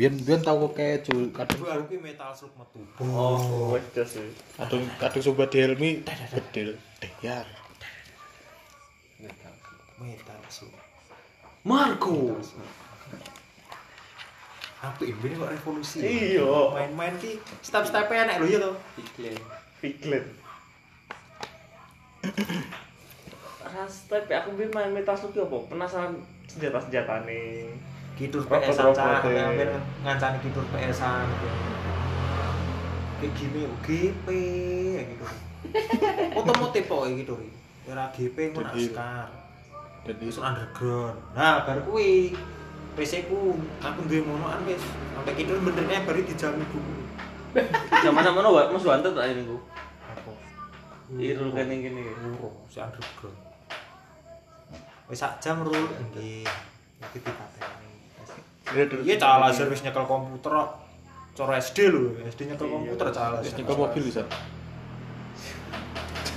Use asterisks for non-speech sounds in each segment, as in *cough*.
biyen tau kok kayak cul kadung Baru kuwi metal slug metu. Oh, wedas sih. kadung kadung sobat Helmi bedil deyar Metal slug. Marco. Apa ini kok revolusi? Iya. Main-main ki step-stepnya enak lho ya to. Piglet. Ras tapi aku biar main metal slug apa? Penasaran senjata-senjata Robot- PS-an cah, hampir ngancani kidur PS-an. Kayak gini GP ya gitu. *laughs* Otomotif kok ya gitu. Era GP ngono Jadi- askar. jadi Isu underground. Nah, bar kuwi PC ku aku duwe monoan wis. Sampai kidur benernya baru dijamin buku. *laughs* Zaman sama no, Mas Wantet tak ini? Irul kan yang gini. Uro, si underground. Wis sak jam rul nggih. Iki dipateni. Iya cah laser wis nyekel komputer kok. Cara SD lho, SD nyekel Iya, komputer cah laser. nyekel mobil bisa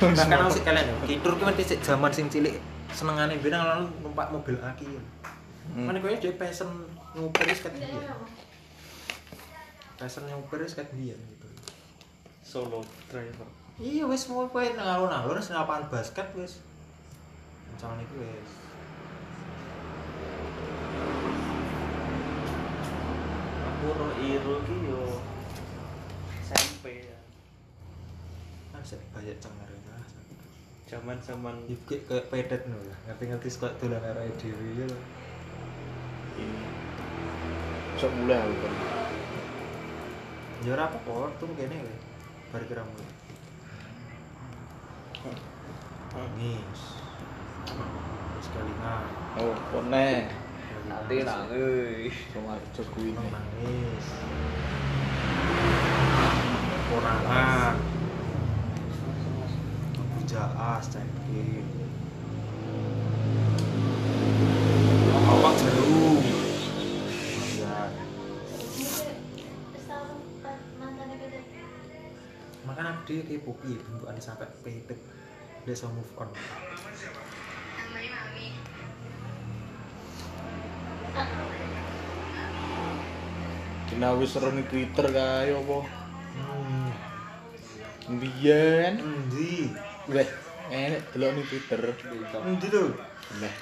Nah, kan sik kalian ya, kidur ki mesti zaman sing cilik senengane ben lalu numpak mobil aki. Mana kowe dhewe pesen nyupir wis ket biyen. Pesen nyupir wis ket biyen gitu. Solo driver. Iya wis mau kowe nang alun-alun lapangan basket wis. Iku wis. Aku roh Irul ki yo SMP ya. Kan sik banyak cengar ya. Zaman-zaman Iku kayak kayak pedet lho. Ngerti-ngerti kok dolan arek dhewe ya. lho. sok mulai aku kan Ya ora apa-apa, tuh kene kowe. Bar kira mulai. Nangis. Sekali nang. oh kone nanti nangis. sama Jokowi ini nangis. Konangan. Bujaas cengki. Awak jeru. Ya, makan aku dia kayak popi bentukannya sampai pedet dia move on kena wis seru ning Twitter kae apa hmm. mbiyen endi weh enek delok ning Twitter endi lho Leh,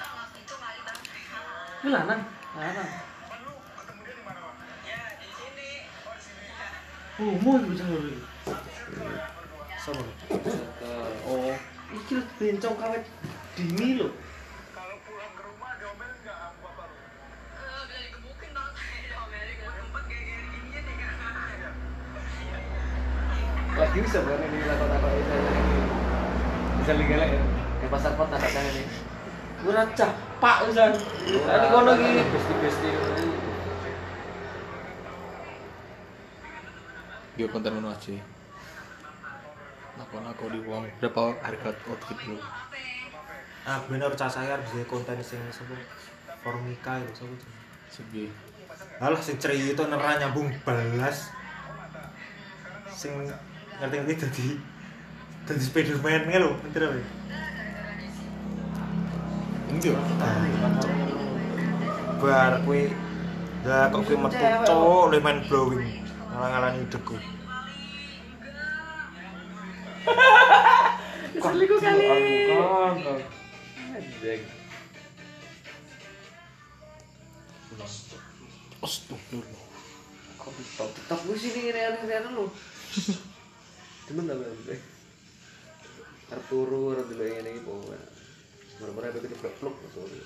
Ini lanang, lanang. Oh, mau ibu jangan lagi. sama Oh, iki lho bencong kawet dini lho. Lagi bisa bukan ini lakukan itu bisa lihat ya? Di pasar kota katanya nih. Gue racah, pak Usan. Tadi kono gini. besti besti dia konten ngono aja. Lakon aku di wong berapa harga outfit lu? Ah bener cah saya harus jadi konten sing sapa? Formika itu jenenge? segi Alah sing cerita nerah nyambung balas. Sing ngerti-ngerti dadi dadi Spiderman nge lho ngerti apa ya? enggak bar kuwi lah kok kuwi metu cok le main blowing. Ngalang-alangi idekku *laughs* Selingkuh kali. anjing. Astagfirullah. Kok tiktok tiktok gue sini ini aneh *laughs* temen apa ya harus turu harus dulu ini pokoknya. Bener-bener itu kita pluk sorry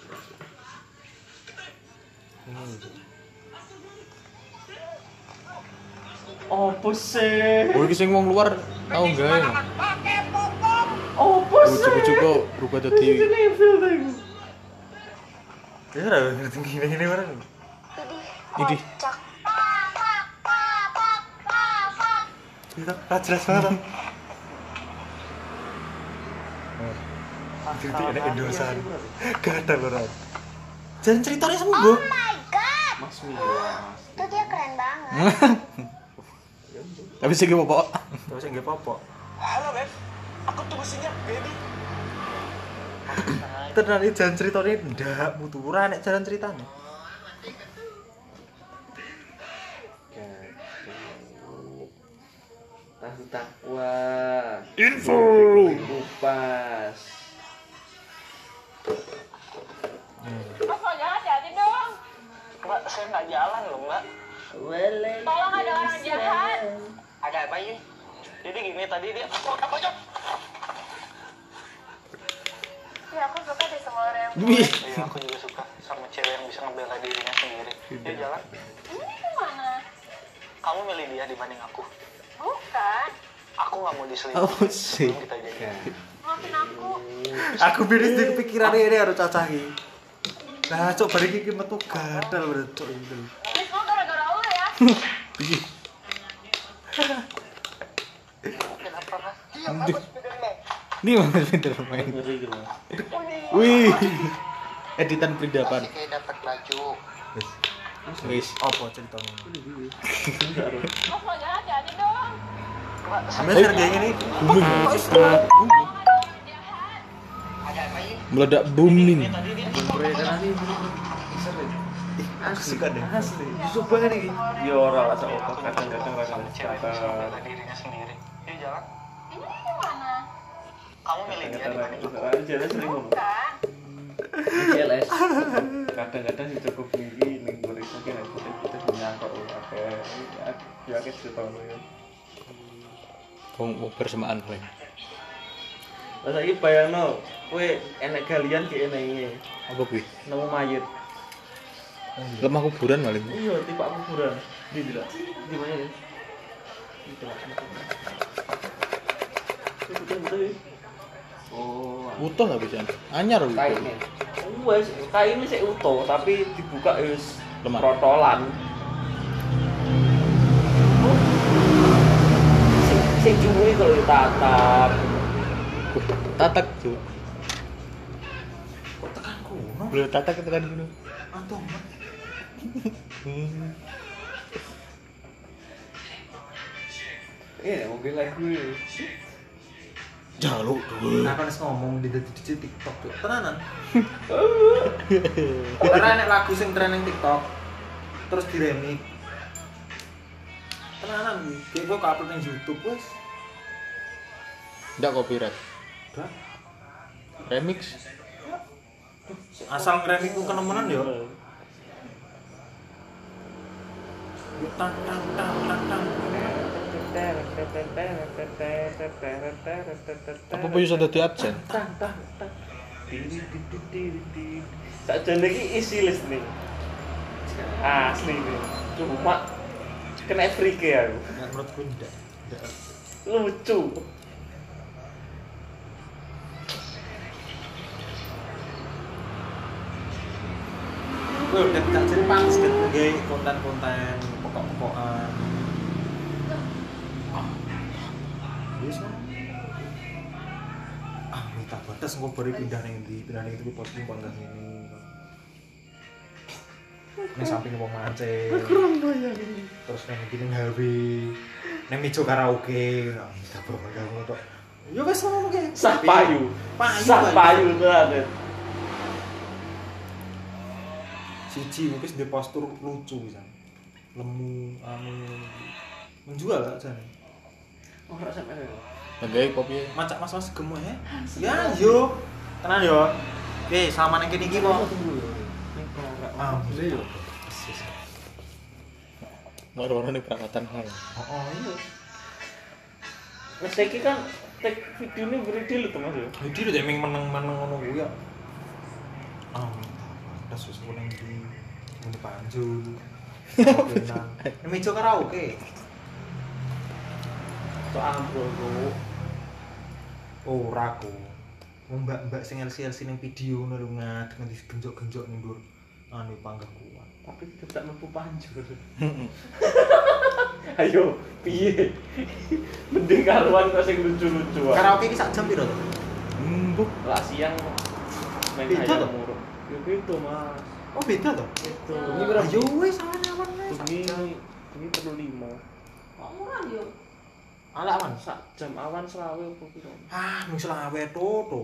Opo sih? oh iki sing wong luar tau enggak ya? Opo sih? kok berubah Ini jadi ya ora ngerti gini-gini bareng. Ini Kita tak jelas banget. Jadi ada endosan. Gak ada lho, Jangan ceritanya sembuh. Mas Milas. Itu dia keren banget. tapi sih gak apa Terus yang gak apa-apa. Halo Beb, aku tunggu sinyal, baby. Tenan iki jalan ceritanya ndak mutu ora nek jalan ceritanya. Tahu takwa Info. kupas Mas mau jalan hati dong. Mbak, saya nggak jalan loh, Mbak. Tolong ada orang jahat. Ada apa ini? Jadi gini tadi dia apa pojok. Ya aku suka deh sama orang yang. Iya, aku juga suka sama cewek yang bisa ngebela dirinya sendiri. Dia jalan. Ini ke mana? Kamu milih dia dibanding aku. Bukan. Aku nggak mau diselingkuh. Apa sih? Kita jadi. Maafin aku. Aku biris di kepikiran ini harus cacahi. Nah, cok bari iki metu gadal bener cok itu. Ini semua gara-gara ya. Kenapa? Iya, Spiderman. Ini pinter main. Ngeri gitu. Wih. Editan perindapan. Masih kayak dapat baju. Wis. Apa ceritanya? Mas mau ada apa ini? Meledak booming. Suka deh. asli Yusuf banget nih Ya orang lah sama kadang-kadang bisa kata dirinya sendiri. Dia jalan. Ini ke mana? Kamu milih dia dibanding aku. kadang-kadang jalan sering ngomong. CLS Kadang-kadang si *laughs* cukup tinggi iki nek kita kita nyangkok akeh ya akeh cerita ngono ya. Wong bersamaan kowe. Lah saiki bayangno kowe enek galian ki iki Apa kuwi? nemu mayit. Lemah kuburan maling. Iya, tipe kuburan. Di di lah. di mana ya oh Utuh lah bisa. Anyar lho. kainnya Wes, kain ini sik utuh tapi dibuka wis protolan. Sing jumui kalau ditatap. Tatak tuh. Kok tekan kuno? Belum tatak tekan dulu. Antum. Iya mobil lagu ini Jaluk dulu. Aku harus ngomong di di TikTok tuh. Tenanan. *laughs* Karena enek lagu sing tren TikTok. Terus di remix. Tenanan. Kayak gua upload ning YouTube wes. Enggak copyright. Remix. Asal ngeremix ku kenemenan yo. Tang tang tang tang tang. Apa punya sudah di absen? Sakjane iki isi list nih. Asli nih. Cuma kena freak ya aku. Nah, menurutku. Enggak. Lucu. Gue udah gak jadi pantas kan konten-konten pokok-pokokan. Ah. Kan. Ah, minta batas gue baru pindah nih di pindah nih itu posting bangga ini. Ini samping mau mancing. Terus neng gini. Neng mico karaoke. Nah, minta bangga gue tuh. Ya wes sama kayak. Sah payu. Payu. Sah payu banget. Siji wis di postur lucu bisa. Lemu, anu menjual lah jane. oh rasa mana Enggak kopi. Macak mas-mas gemuk ya. Ya yo. Tenan yo. Oke, sama nang kene iki kok. Ah, yo. War-war ini perangkatan hal. Oh, iya. Nah, saiki kan tag video ini beri dulu tuh mas ya. Jadi udah emang meneng-meneng ngono kuwi ya. Ah, ada susu nang di ngene panjul. *laughs* Ini meja karaoke. Tuh ambrol bro. Ora ku. Mbak-mbak sing LC-LC ning video ngono lho ngadeg genjok-genjok ning ndur anu panggah kuat. Tapi tidak mampu panjur. *laughs* Ayo, piye? Mending karuan kok sing lucu-lucu. Karaoke iki sak jam piro to? Embuk. Lah siang main ayam muruk. Ya gitu mas. Oh, beda to? Itu. Ayo wis awan-awan wis. Ini ini perlu lima. Kok murah yo? Ala awan. Sak jam awan selawe apa piro? Ah, mung selawe to to.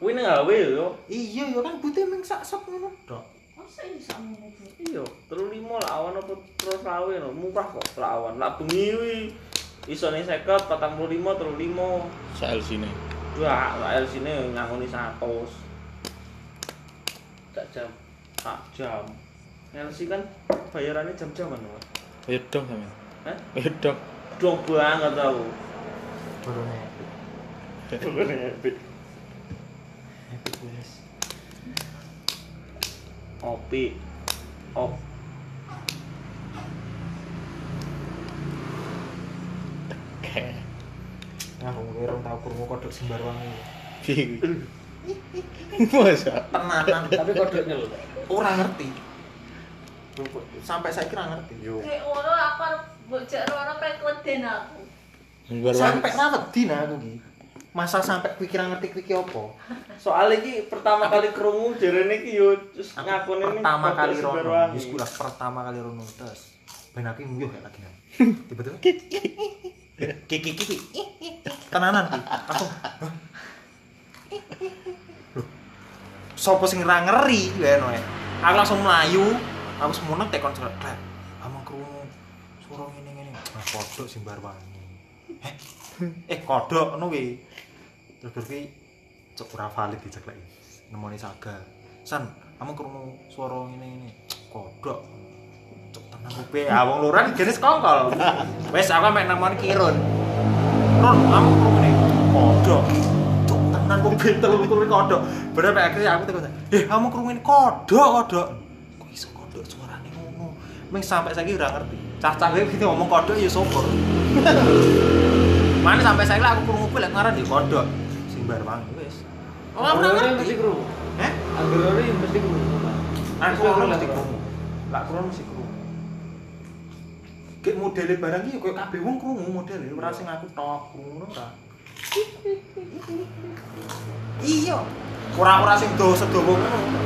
Kuwi nang gawe yo. Iya yo kan putih mung sak sop ngono tok. Masa ini sama itu? Iya, telu lima lah awan apa terus selawe no. Murah kok lah awan. Lah bengi kuwi isone 50 45 35 Sael sini. Wah, LC ini ngangoni 100 tak jam sak jam. LC kan bayarannya jam-jaman, Mas. Ayo dong sampe. Hah? Ayo dong. Dong banget tau. Turunnya Bukannya epic. epic wes. Opi. Op. Oke. Nah, gue rong tau krungu kodok sembar wangi. *laughs* Masa? Tenanan, tapi kodoknya lho ora ngerti. Sampai saya kira ngerti. Yo. Kayak ngono aku arep bocah rono pengen kleden aku. Sampai ra wedi nah aku ki. Masa sampai pikiran ngerti kuwi ki apa? Soalnya iki pertama kali krungu jarene iki yo terus ini pertama kodok kali rono. Wis kulah pertama kali rono terus. Ben aku nguyuh kayak lagi. Tiba-tiba kiki kiki. Tenanan. Aku. Sopo sing ra ngeri ya no Aku langsung melayu. Aku semono tekon. Klep. Amang krungu suara ngene-ngene. Nah, kodok sing bar wangi. Eh, eh kodok ngono kuwi. Terus berarti cek ora valid diceklek. Nemoni saga. San, kamu krungu suara ngene-ngene. Kodok. Cek tenan kuwi. Ah wong luran jenis kongkol. *laughs* Wes aku mek nemoni kirun. Ron, kamu krungu. Kodok. Tenan kuwi bentel kuwi kodok. Bener akhirnya aku tekan. Eh, kamu krungu ini kodok, kodok. Kok iso kodok suarane ngono? Meng sampai saiki ora ngerti. Cah-cah kowe gitu ngomong kodok ya syukur. Mana sampai saya aku krungu kuwi lek ngaran ya kodok. Sing bar wangi wis. Oh, ora Anggur ngerti. mesti krungu Heh? anggur ori mesti krungu Aku ora mesti krungu. Lak krungu mesti krungu. Kayak modele barang iki koyo kabeh wong krungu modele, ora sing aku tok krungu ora. Iya. Ora-ora sing do sedowo ngono.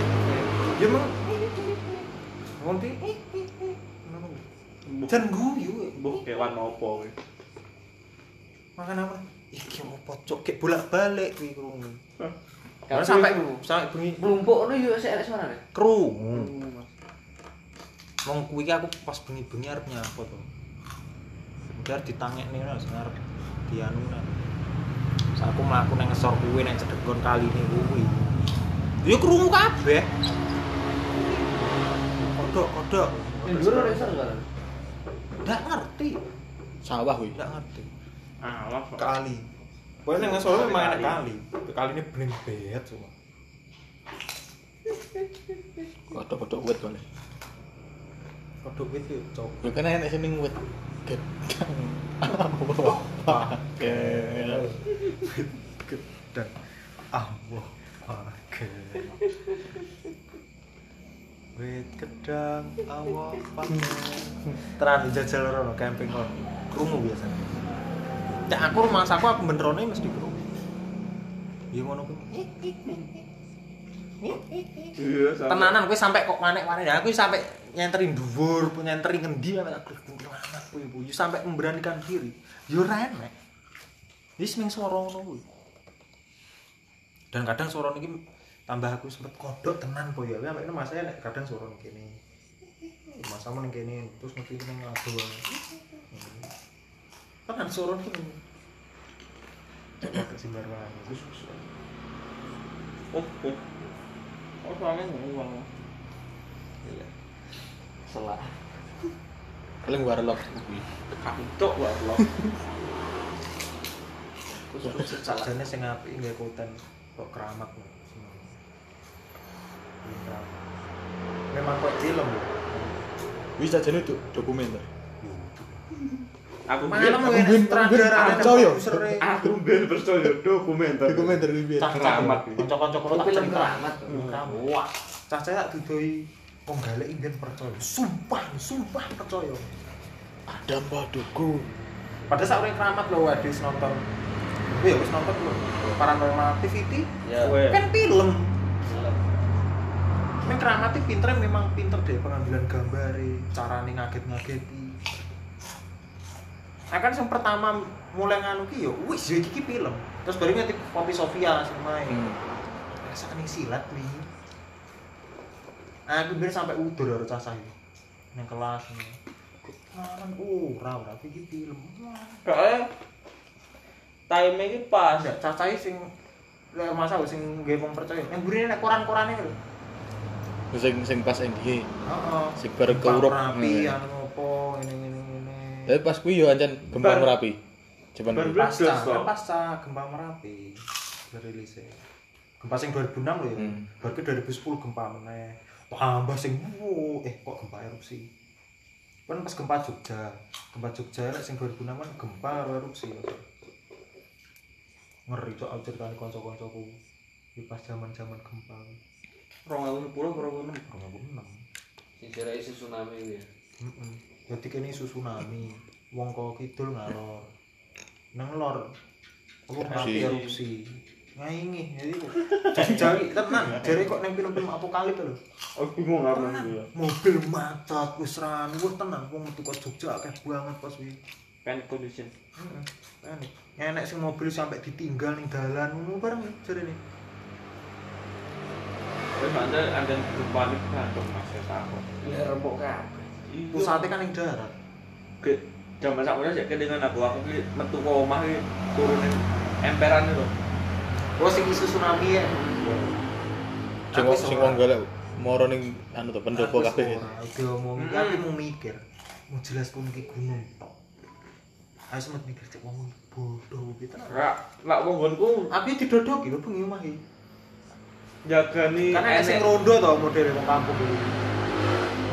Ya meng ngonti. Jan guyu. Mbok kewan opo kuwi? Makan apa? Iki opo cok kayak bolak-balik kuwi krungu. Kabeh sampai krungu. sampai bengi Melumpuk no yo sik enek suarane. krungu. Wong kuwi aku pas bengi-bengi arep nyapa to. Udah ditangekne ngono arep dianu nang. Aku mlaku nang ngesor kuwi nang cedekon kali ini kuwi. Ya krungu kabeh. Kodok, kodok. Anggur ora iso suarane. Ndak ngerti, Sawah kuwi. ndak ngerti. Alah. Kali. Pokoknya nang ngesor memang enak kali. Kali ini bening bet semua. Kodok-kodok wet boleh. Kodok itu cok. Lu kan enak sini wet. Gedang. Oke. Gedang. Allah pakai. Wit gedang Allah pakai. Tenan jajal rono camping rono. Krungu biasanya. Nek aku rumah aku aku benerone mesti krungu. Ya ngono kuwi. Iya, Tenanan kowe sampai kok manek-manek. Ya aku sampai nyenterin dhuwur, nyenterin ngendi sampai tak kuntil anak kowe Bu. Sampai memberanikan diri. Yo ora enek. Wis ming swara ngono kuwi. Dan kadang swara niki tambah aku sempet kodok tenan po ya. Sampai mas saya nek kadang swara kene. Mas sama ning kene terus ngerti ning ado. Tenan swara niki. Kodok simbar wae. Wis wis. Oh, oh. Oh, soalnya. Iya. Selak. Paling warlock kuwi. Kantuk warlock. Sajane sing apik nggae konten kok keramat lho. Memang kok film lho. Wis sajane do dokumenter. Aku Malam sutradara ben percaya. Aku ben percaya dokumenter. Dokumenter kuwi. Keramat. Kanca-kanca kula tak keramat. Keramat. Wah, cah saya tak didoi wong galek ingin percaya. Sumpah, sumpah percaya. Ada baduku. Padahal sak urip keramat lho wis nonton. Wih, wis nonton lho. Paranormal Activity Ya. Weh. kan film. Memang keramat pinter memang pinter deh pengambilan gambar, carane ngaget-ngageti. Nah kan yang pertama mulai nganu ki yo, wis yo iki film. Terus baru ngerti Poppy Sofia sing main. Hmm. Rasane silat nih. Nah, aku biar sampai udur karo cah saya. Nang kelas nih. tenanan ora ora iki film. Soalnya time ini pas. Ada cacai sing lek masa sing nggih wong percaya. Yang burine nek koran-korane lho. Sing sing pas NDH. Heeh. Sing bareng keurup. Rapi Hmm. anu ngene. Tapi pas kuwi yo ancen gempa Bar- Merapi. Cuman Bar- kuwi. pasca, Blas, toh. kan pasca gempa Merapi rilisnya. Gempa sing 2006 lho ya. Hmm. Baru ke 2010 gempa meneh. Tambah sing wuh, eh kok gempa erupsi. Kan pas gempa Jogja. Gempa Jogja nek sing 2006 kan gempa karo erupsi. Ngeri cok aku ceritane kanca-kancaku. Di pas zaman-zaman gempa. 2010 2006. 2006. Sing jare isi tsunami ya. Heeh. Jadi kene isu tsunami. Wong kok kidul ngalor. Nang lor. Apa mati erupsi. Ngaingi, jadi jari tenan. Jare kok nang film-film apokalip lho. Aku bingung karena itu ya. Mobil macet wis ran, wah tenan wong metu kok Jogja akeh banget pas kuwi. Panic condition. Heeh. Panik. Enek sing mobil sampai ditinggal ning dalan ngono bareng jarene. Terus ada ada panik kan dong mas ya takut. Lek rembok kabeh. Pusatnya kan ning darat. ke zaman sakmono sih dengan aku aku ki metu ke omah ki turunin emperan itu. Oh sing isu tsunami ya. Sing Aku sing wong golek moro ning anu to pendopo kabeh. seorang, Diomong, Mm. aku mau mikir. Mau jelas pun ki gunung tok. Aku sempat mikir cek wong bodoh gitu. Rak, lak wong nggonku Aku didodoki lho bengi omah iki. jagani Karena enek rondo to modele wong kampung iki.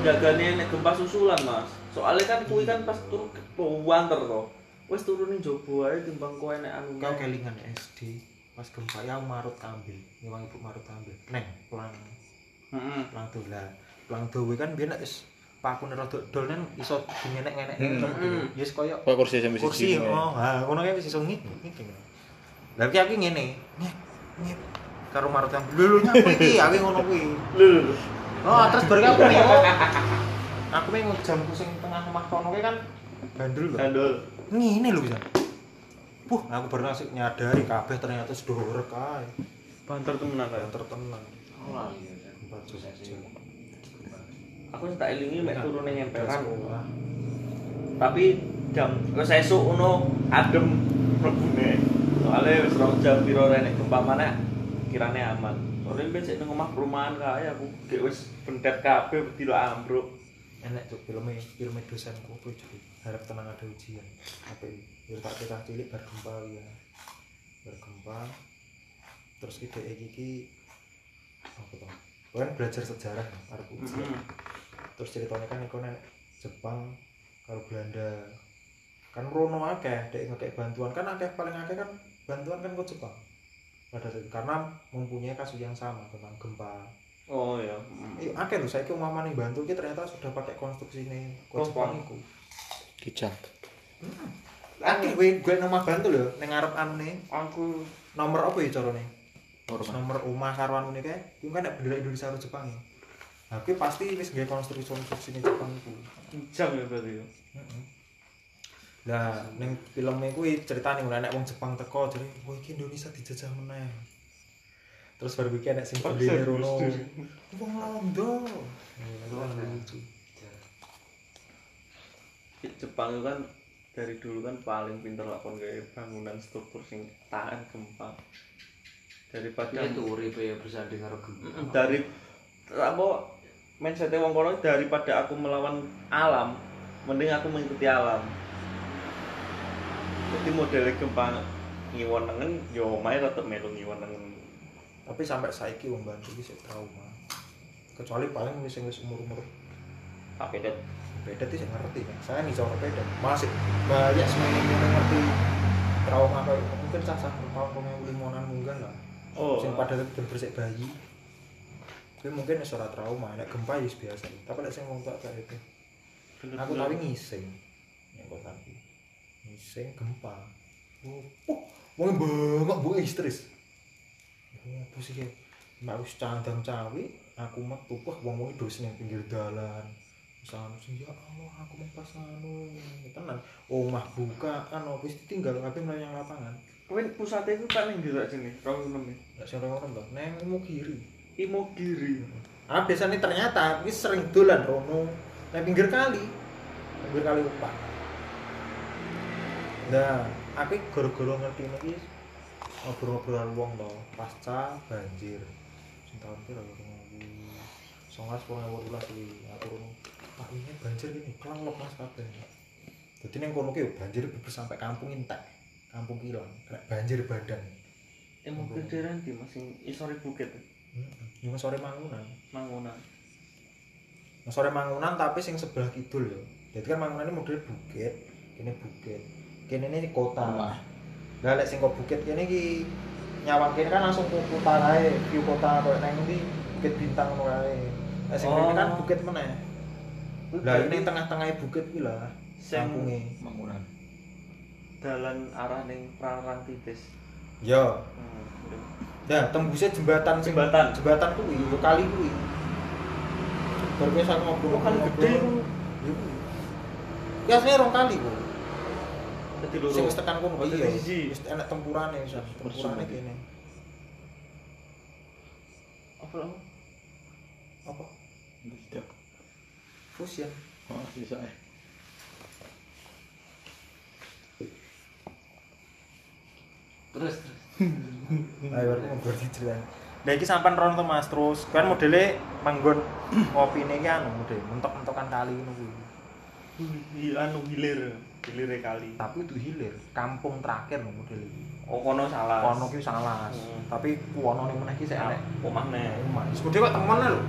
Jagani enek gempa susulan mas. Soalnya kan kuwi kan pas turun ke wanter to. Wes turunin jobo ae timbang kowe enek anu. Kau kelingan SD pas gempa ya marut kambil, nyewang ibu marut kambil. Neng, pelang Heeh. pelang dolan. Pelang dowe kan biyen nek wis pakune rada dol nang iso dingenek-ngenek Hmm. hmm. Yes koyo Kok kursi sampe kursi oh ha ngono kae wis iso ngik ngik Lah iki aku ngene nyek nyek karo marut kambil lho lho nyapa iki aku ngono kuwi lho. Oh terus bareng aku nih aku pengen jamku sing tengah omah kono kan bandul lho Handul. ngene lho bisa Puh, aku baru langsung nyadari kabeh ternyata sudah horek kae. Banter temenan kae. Yang tertenang. Oh lali ya. Empat. Aku tak elingi mek turune nyemperan. Tapi jam wis esuk ngono adem mlebune. Soale wis rong jam piro nek gempa mana kirane aman. Soale ben sik nang omah perumahan kae aku gek wis bentet kabeh dilak ambruk. Enak tuh filmnya, filmnya dosenku apa jadi harap tenang ada ujian. Apa? Ya tak kita cilik bergempa ya. Bergempa. Terus ide iki apa tuh? Kan belajar sejarah harap ujian. Heeh. Terus ceritanya kan iku nek Jepang karo Belanda. Kan rono akeh dek ngekek bantuan kan akeh paling akeh kan bantuan kan ke Jepang. Pada saat itu karena mempunyai kasus yang sama tentang gempa. Oh ya. Mm. Iya, akeh lho saiki omah ning bantu ki ternyata sudah pakai konstruksi ini Oh, Jepang iku. Kijang. Akeh kowe gue nomah bantu lho ning ngarep anune Aku nomor apa ya carane? Nomor Nomor omah karo anune kae iku kan nek bendera Indonesia karo Jepang ya. Nah, kuwi pasti wis nggih konstruksi konstruksi ini Jepang iku. jam ya berarti. ya. Heeh. Lah ning filmnya kuwi ceritane ngono nek wong Jepang teko jadi wah iki Indonesia dijajah meneh. Terus baru iki nek sing bendera rono. Wong Londo. Itu kan. Jepang itu kan dari dulu kan paling pinter lakon kayak bangunan struktur sing tahan gempa daripada tuh uripe ya bersanding karo gempa. Dari apa mindsetnya wong kono daripada aku melawan alam mending aku mengikuti alam jadi modelnya gempa ngiwon nengen yo main tetep melu ngiwon nengen Tapi sampai saiki wong Bantu iki sik trauma. Kecuali paling wis wis umur-umur tapi det beda sih ngerti kan. Saya soal beda. Masih banyak semuanya yang ngerti trauma kayak mungkin cah-cah tahun tahun limonan mungkin lah. oh Sing pada ben bersik bayi. Tapi mungkin ora trauma, nek gempa ya biasa. Tapi nek sing wong tua kayak itu. Aku tapi ngising. Yang kok tapi. Ngising gempa. Oh, oh, wong bengok bu histeris. Oh, apa sih ya? Mak wis candang cawe, aku metu wah wong wong dosen yang pinggir dalan. Sana sing ya Allah, aku mau pas anu. Tenan. Omah bukaan, wis ditinggal kabeh melayang lapangan. kowe pusatnya itu kan yang gerak sini rong enam Enggak sing orang to. Neng mau kiri. imogiri Ah biasanya ternyata wis sering dolan rono nang pinggir kali. hampir kali empat nah aku gara-gara ngerti ini ngobrol-ngobrolan wong to pasca banjir sing tahun piro ya ngono songas pun ewu tulas iki aku rono ah ini banjir ini kelelep mas kabeh jadi neng kono ki banjir beber sampai kampung intek kampung kilang kena banjir badan Emang kejaran di masing isore bukit heeh hmm. sore mangunan mangunan. Sore mangunan tapi sing sebelah kidul ya. Jadi kan mangunan ini model bukit, kene bukit. Kene ini kota. Lah lek sing kok bukit kene iki nyawang kene kan langsung ke utara ae, view kota koyo nang ndi Bukit Bintang ngono ae. Lah sing kene kan Oh. bukit meneh. Lah ini tengah-tengah bukit iki lah. Kampunge. bangunan dalan arah ning Prarang Titis. Ya. Hmm. Nah, tembusnya jembatan Jembatan. jembatan kuwi, yo kali kuwi. Baru wis aku ngobrol. Kali gede kuwi. Ya asline rong kali kok. Dadi loro. Sing tekan kono iya. dadi siji. Wis enak tempurane wis. Tempurane kene. Apa lho? Apa? tidak Fusion. oh bisa eh Terus terus. *laughs* Ayo ngobrol di cerita. Nah iki sampean rono to Mas terus kan modele manggon *clears throat* ngopine iki anu model mentok-mentokan kali ngono kuwi. Hi- anu hilir, hilire kali. Tapi itu hilir, kampung terakhir lho model iki. Oh kono salah. Kono ki salah. Hmm. Tapi kuwono ning meneh ki sik enek. Omah neh. Omah. Gede kok temen lho.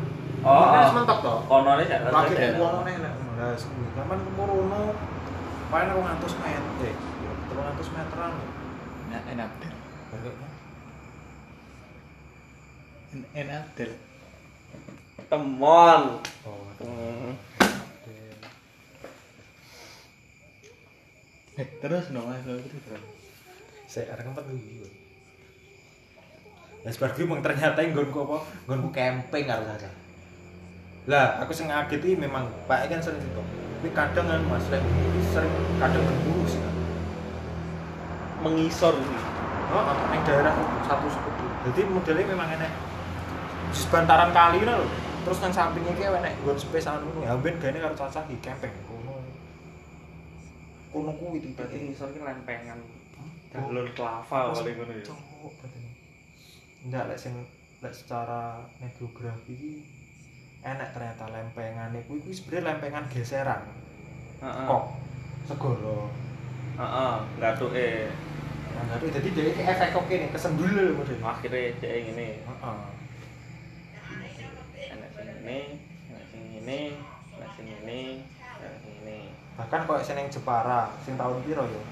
Oh, wis mentok to. Kono ne sak Lagi kuwono nek enek. Lah suwi. Sampeyan kemrono paling 200 meter. Eh, 300 meteran. enak enak En- enak del Temon. Oh, Hmm. Eh terus dong mas terus saya arek empat dulu Lah sebar mung ternyata nggonku apa? Nggonku camping harus aja. Lah, aku sing ngaget memang Pak kan sering cerita. Tapi kadang kan Mas sering, sering kadang berburu sih. Kan. Mengisor sih. Oh, ning daerah satu sekutu. Jadi modelnya memang enek di sebantaran kali lho. Terus nang sampingnya ki enek nggon space anu. Ya ben karo cacah iki camping kono. Kuwi Berarti titik. ngisor ki lempengan. Dalur kelava paling ngono ya. Cowok berarti. Ndak lek sing lek secara geografi iki enak ternyata lempengane kuwi kuwi sebenarnya lempengan geseran. Heeh. Kok segoro. Heeh, gathuke. Nah, tapi jadi dia ini efek kok ini kesendul lho model. Akhire dhek ngene. Heeh. Enak sing ngene, enak sing ngene, enak sing ngene. Bahkan kok sing ning Jepara, sing tahun piro ya?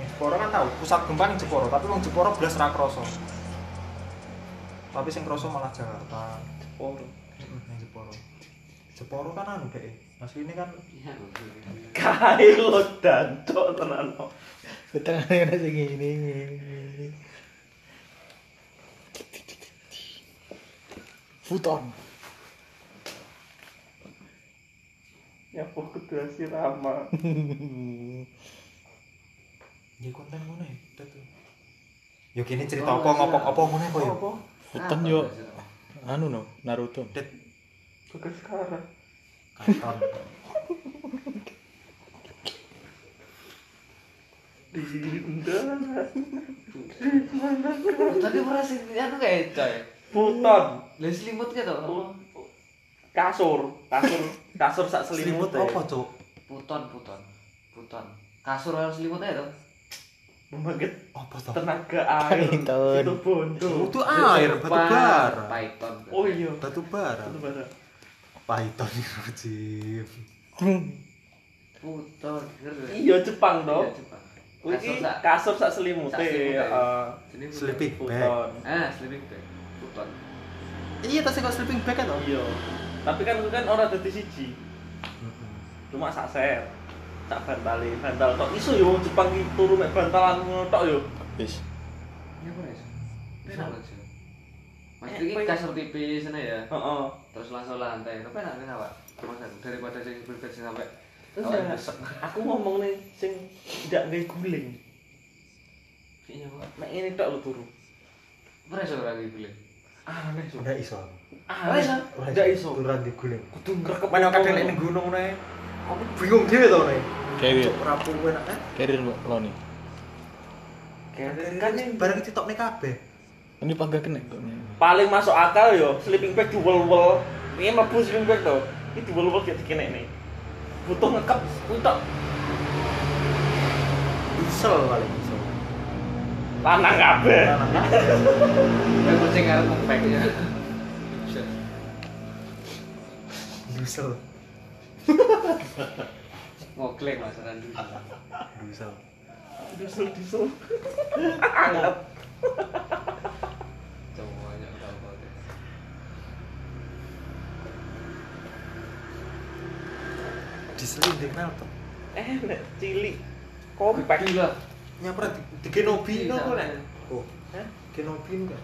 Jepara kan tahu pusat gempa ning Jepara, tapi wong Jepara blas ra. Tapi sing krasa malah Jakarta. Jepor. Heeh, ning Jepara. Jepara kan anu dek. Asli ini kan Iya. Kae lo dancok tenan. no. Ketengahnya *laughs* ada sing ini. Futon. Ya pokok kudu asirama. ya *laughs* konten ngono ya. udah tuh. Yo kini cerita apa ngopok apa ngono apa ya? Futon yo. Anu no, Naruto. Det Kok sekarang. katon. *laughs* Di undangan. Tapi merasa anu kayak coy. Futon. Lah selimut gitu. Kasur, kasur, kasur sak selimut Selimut apa, Cuk? Puton, puton. Puton. Kasur harus selimut aja tuh. Membangkit Apa to? tenaga air. Python. Itu bondo. Itu air, batu bara. Python. Oh iya. Batu bara. Batu bara. Python rajim. Puton. ngerti? Iya Jepang Iya, dong. Jepang. Kuwi Kasur sak. kasur sak selimut ya. puton. Sleeping bag. Ah, sleeping bag. Puton. Iya, tas kok sleeping bag to? Iya. Tapi kan kan ora dadi siji. Cuma sak set. Sak bantali, bantal tok. Iso yo Jepang iki turu mek bantalan ngono tok yo. Wis. Ini apa ya? Bisa. Mas ya? kasur tipis sana ya. Heeh. Terus langsung lantai. Tapi enak kenapa? Mas daripada sing berbeda sing sampai Terus ya, aku ngomong nih sing tidak nggak guling. Iya, Pak. Mek ini tok lho turu. Ora iso ora dipilih. Aneh so. Udah iso. Aneh. iso? Iso. Diguling. Kudu ngrekep. Mana kadang nek ning gunung ngono ae. aku bingung dhewe to nih Carrier. cok rapuh enak kan Carrier mbak lo nih. kan ini barang ditokne kabeh Ini pagak kena kok. paling masuk akal yo sleeping bag duwel-wel ini mlebu sleeping bag to ini duwel-wel dikene nih butuh ngekep tok diesel paling diesel lanang kabeh Yang kucing arep ngepek ya. Diesel. Ngoklek Mas Randy. diesel. Diesel diesel. Anget Cowoknya udah diesel ini kenal tuh enak cilik. Kompak Gila. nyapra di, di Genobi Iya, no sama. nek oh Hah? Genobi kan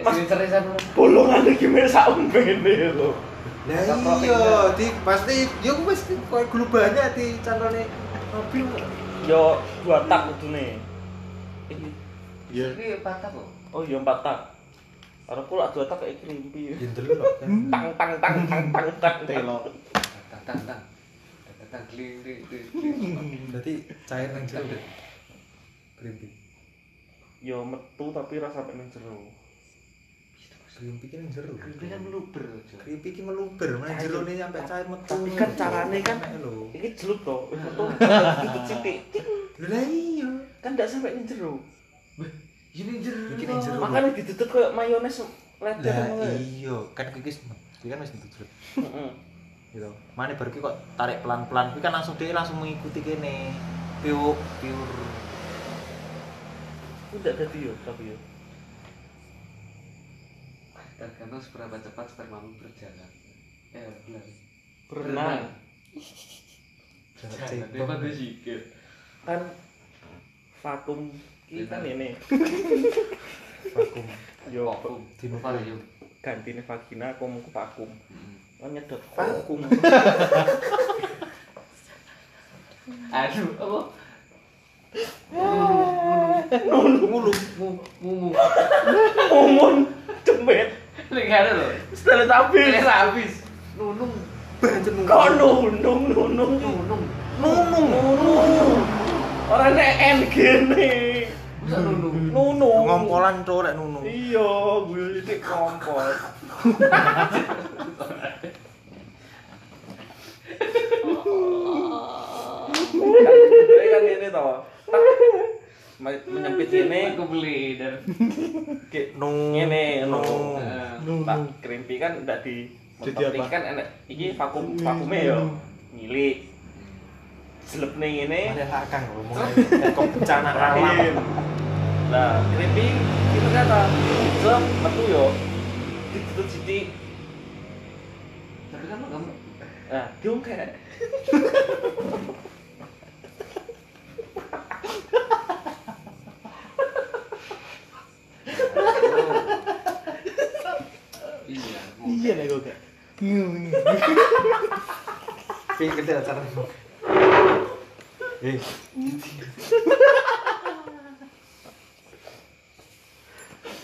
Mas- lu. bolongan iki mek sak umbene lho profit iya ya. di pasti aku pasti koyo gulu banyak di channelnya mobil yo dua tak kudune iki Iya. Ini patah kok. oh yo empat tak Karo pula dua tak kayak krimpi jendel loh kan tang tang tang tang tang tang Telo. Tang tang tang. Tang kling. berarti cair yang jero Grimpi yo metu tapi rasa pengen jero Grimpi kan yang jero Ini kan meluber. Grimpi ki meluber mana jero nih sampai cair metu. tapi kan carane kan Enak lho. iki jelut to wis metu Ting. Lho, lah iya. Kan ndak sampai ning jero. Ini jero. Iki ning jero. makanya ditutup kayak mayones letter lah ngono. iya kan kikis iki kan wis ditutup Heeh. gitu. Mana baru kok tarik pelan pelan tapi kan langsung dia langsung mengikuti kene. Pure pure Udah dadi yo tapi yo. Tergantung seberapa cepat spermamu berjalan. Eh, benar. Berenang. dia cebong pada sikit. Kan vakum ki kan ini. vakum Yo Vakum. Dino Valium. gantine vagina aku mau vakum. Mm. Kan nyedot vakum. Aduh, apa? Nulung Mu- Mumu. mumun cemit. Nggak ada loh. Setelah habis. Ini habis. Nunung. Kok nunung nunung Nunung. nunung nunung. Orang nek en gene. Masa nunung? Nunung. ngompolan tuh lek nunu Iya, gue titik. Kan *laughs* kan ini toh. Menyempit ini Aku beli dan kayak nu ngene nu ngono. Tak krimpi kan ndak di Jadi apa? kan enak iki vakum vakume yo ngilik. Selep ning ngene ada hakang ngomong kok bencana *laughs* alam. Nah, krimpi itu kata, selep metu yo. Ditutup sithik. tapi kan kamu Nah, diungkek. *laughs* iya Iya nek kok gak. pikir dia acara eh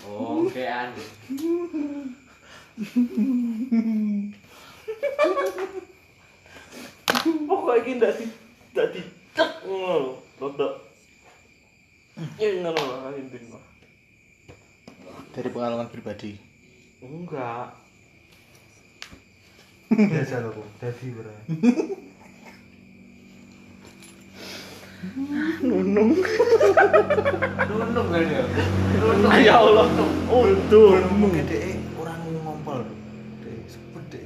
oke ande Pokoknya ndak di ndak di cek ngono lho. Rodok. Ya ngono lah intinya. Dari pengalaman pribadi. Enggak. Biasa loh Bu. dadi berarti nunung kan ya nunung Ya Allah. Untung. mungkin deh orang ngompol deh sebut deh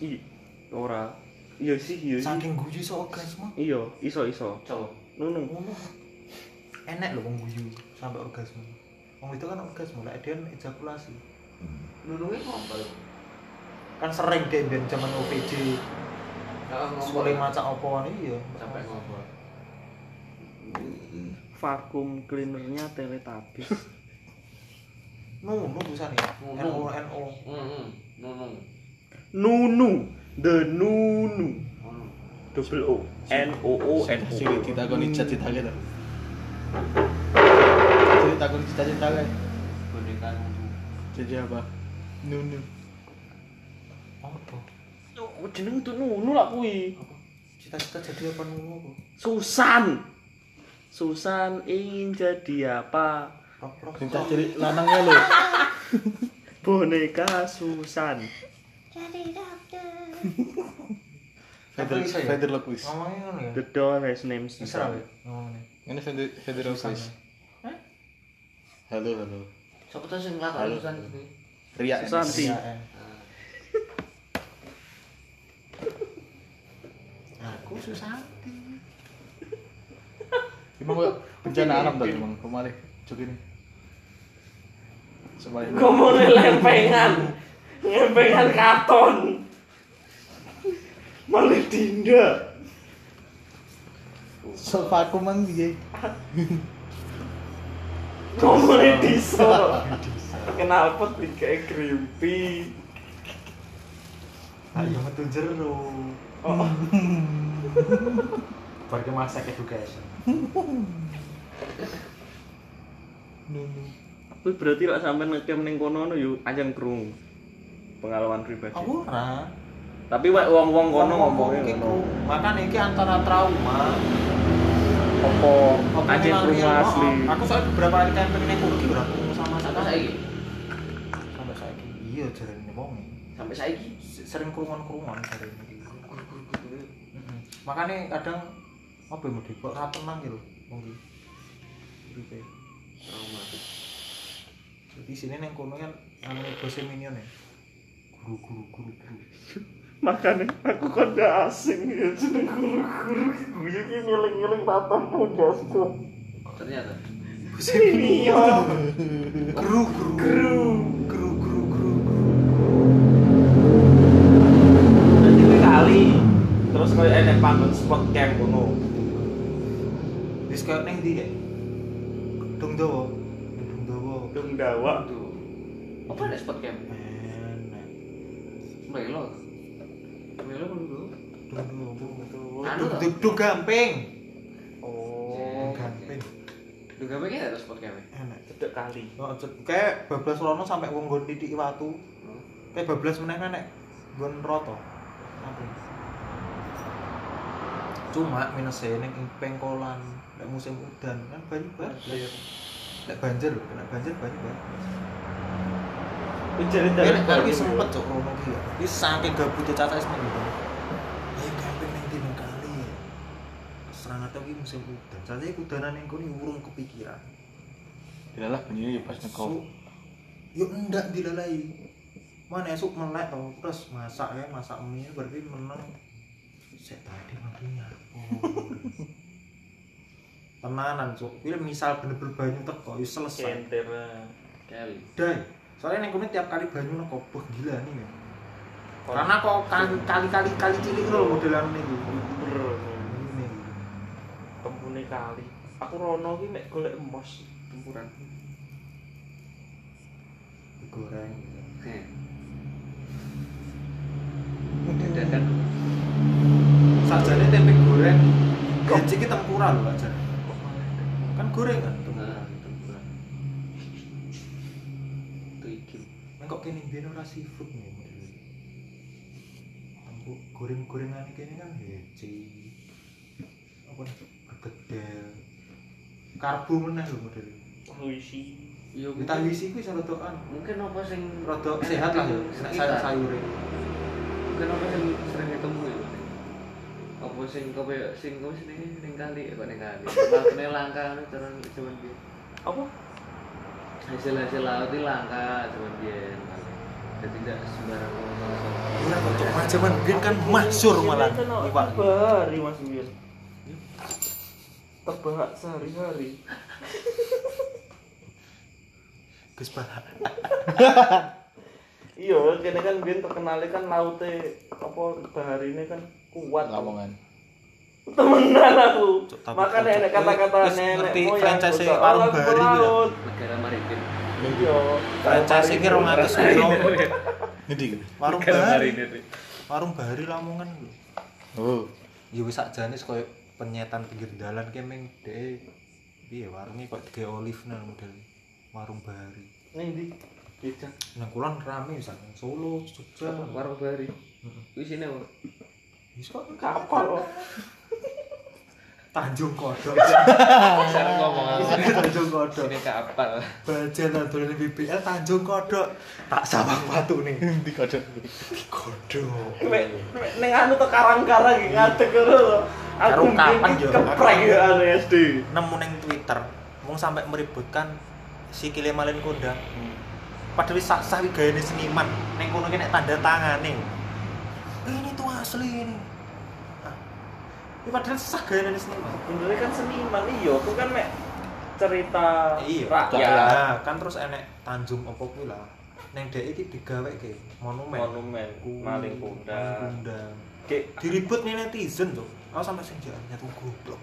I ora. Iya sih, iya sih. saking guyu so orgasme Iya, iso iso. cowok Nunung. enak loh wong guyu sampai orgasme Wong itu kan orgasme lah dia ejakulasi nunungnya ngompol kan sering deh ben zaman OPJ sekolah macam apa iya sampai ngompol Vakum cleanernya Teletubbies. nu nu tulisan ya Nu, N nu. O N O nunung nunung Nunu. The Nunu. Double O. N O O N O. Sing ditakoni cita-cita gitu. Jadi takon cita-cita kan. boneka nunung Jadi apa? Nunu. Apa Apa jeneng tuh Nunu lah kuwi. Cita-cita jadi apa ngono apa? Susan. Susan ingin jadi apa? Minta jadi lanangnya lo. *laughs* Boneka Susan. Feather bisa ya? Feather Lopez. Ngomongnya ngono ya. The doll has name Susan. ya ngomongnya. Ini Feather Feather Lopez. Halo halo. Siapa tuh sing ngelakon Halo. Susan? Ria. Susanti. Aku Susanti. *laughs* Emang kok bencana alam tadi emang kemarin cuk ini. Supaya Ngomongnya lempengan. Lempengan katon. Malah dinda. so vakum mang piye? Ngomongnya diso. Kenapa kayak creepy? Ayo metu jero. Oh, Pergi masak education. Tapi berarti lah sampai ngecam ning kono no yuk anjen krung pengalaman pribadi. Aku ora. Tapi wek wong-wong kono ngomongnya ngono. ku- Makanya iki antara trauma Apa krung real, asli. oh, Aku soalnya beberapa kali camping ning Kurgi ora sama sekali. saiki. Sampai saiki. Iya jarene wong. Sampai saiki. Sering krungon-krungon jarene. Makanya kadang apa ya mudi kok ra tenang gitu iki. Uripe. Trauma. Jadi sini neng kono kan anu bose minion ya. Guru guru guru guru. *laughs* Makanya aku kan gak asing ya jeneng guru-guru. Gue iki ngiling-ngiling tatap muda tuh. Ternyata. Bose minion. Guru guru guru guru guru guru. Kali. Terus kayak enek panggon spot camp ngono. Wis koyo ning ndi kayak. Dong dawa. Dong dawa. Dong dawa. Tuh. Apa ada spot camp? Enak. Melo. Melo kan dulu. Dong dawa. Anu Dong toh? dong- dong gamping. Oh. Gamping. Lu gak pengen ada spot camp? Enak. Cedek kali. Oh, cet- kayak bablas rono sampai wong nggon titik watu. Kayak bablas meneh nek nggon roto. Apa? Cuma minusnya ning ing pengkolan nek musim udan kan banyu banjir. Nek banjir lho, nek banjir banyu banjir. Jadi Ya nek kali sempet cok rono ki. Wis saking gabute caca wis minggu. Ayo camping ning dino kali. Serang atau ki musim udan. Caca iki udanan ning kono urung kepikiran. Dilalah bunyinya ya pas nekop. yuk enggak dilalai mana esok melek toh terus masak ya masak mie berarti menang saya tadi makannya *laughs* tenanan cuk film misal bener-bener banyu teko ya selesai Kenter. Kali. dai soalnya neng kuning tiap kali banyu neko wah gila nih ya karena kok kali kali kali kali cilik loh modelan ini Bener. ini Tempune kali. Aku rono ki mek golek emos tempuran. digoreng Heh. Dadan. Goreng gaji ki tempura loh aja kan goreng kan Nah, tempuran. Tuh iki. Neng kok kene biyen ora seafood nih model. Ambu goreng-gorengan kene kan heci. Apa nih? Bergedel. Karbo meneh lho model. Wisi. Yo Kita wisi kuwi iso rodokan. mungkin apa sing Rodok sehat lah ya. Nek sayur-sayure. Mungkin apa sing sering ketemu Apa sing kowe sing kowe sing ning kali kok ning kali. Lakune langka cara cuman dia. Apa? Hasil-hasil laut itu langka cuman dia. Jadi tidak sembarang orang Ora kok biyen kan masyhur malah iwak. Sehari Mas Wian. Tebak sehari-hari. Gus Bah. Iya, kene kan biyen terkenal kan laute apa baharine kan kuat. Lamongan. Temenan aku. Cuk, tapi Makanya cuk, enek kata-kata wis nenek moyang. franchise warung bahari gitu. pelaut. negara maritim. Iya. Franchise iki 200 euro. *laughs* Ngendi? Warung bahari. Warung bahari Lamongan lho. Oh. Ya wis sakjane koyo penyetan pinggir dalan ki meng dhek piye warunge kok dige olive nang model warung bahari. Ning ndi? Becak. Nang kulon rame misalnya Solo, Jogja. Warung Bari. Kuwi sini kok Kapal. *laughs* Tanjung Kodok. Saya ngomong? Tanjung Kodok. Sini kapal. Bajan dolan BBL Tanjung Kodok. Tak sawah batu nih. *laughs* Di kodok. Kodok. Nek nek ning anu to karang-karang iki ngadeg lho. Karo Aku kapan yo? Keprek ya anu SD. Nemu neng Twitter, mau sampai meributkan si Kile Malin Kondang. Padahal iki gayane seniman. Neng kono ki nek tanda tangane. Ini tuh asli ini. Ah. Ini padahal sah gayane seniman. Bener kan seniman iya, aku kan mek cerita Iya, rakyat. Nah, kan terus enek Tanjung opo kuwi lah. Neng dhek iki digaweke monumen. Monumen Kuwi, maling kundang. Kundang. Kayak Diribut nih netizen tuh. Aku sampai sing jalannya tuh goblok.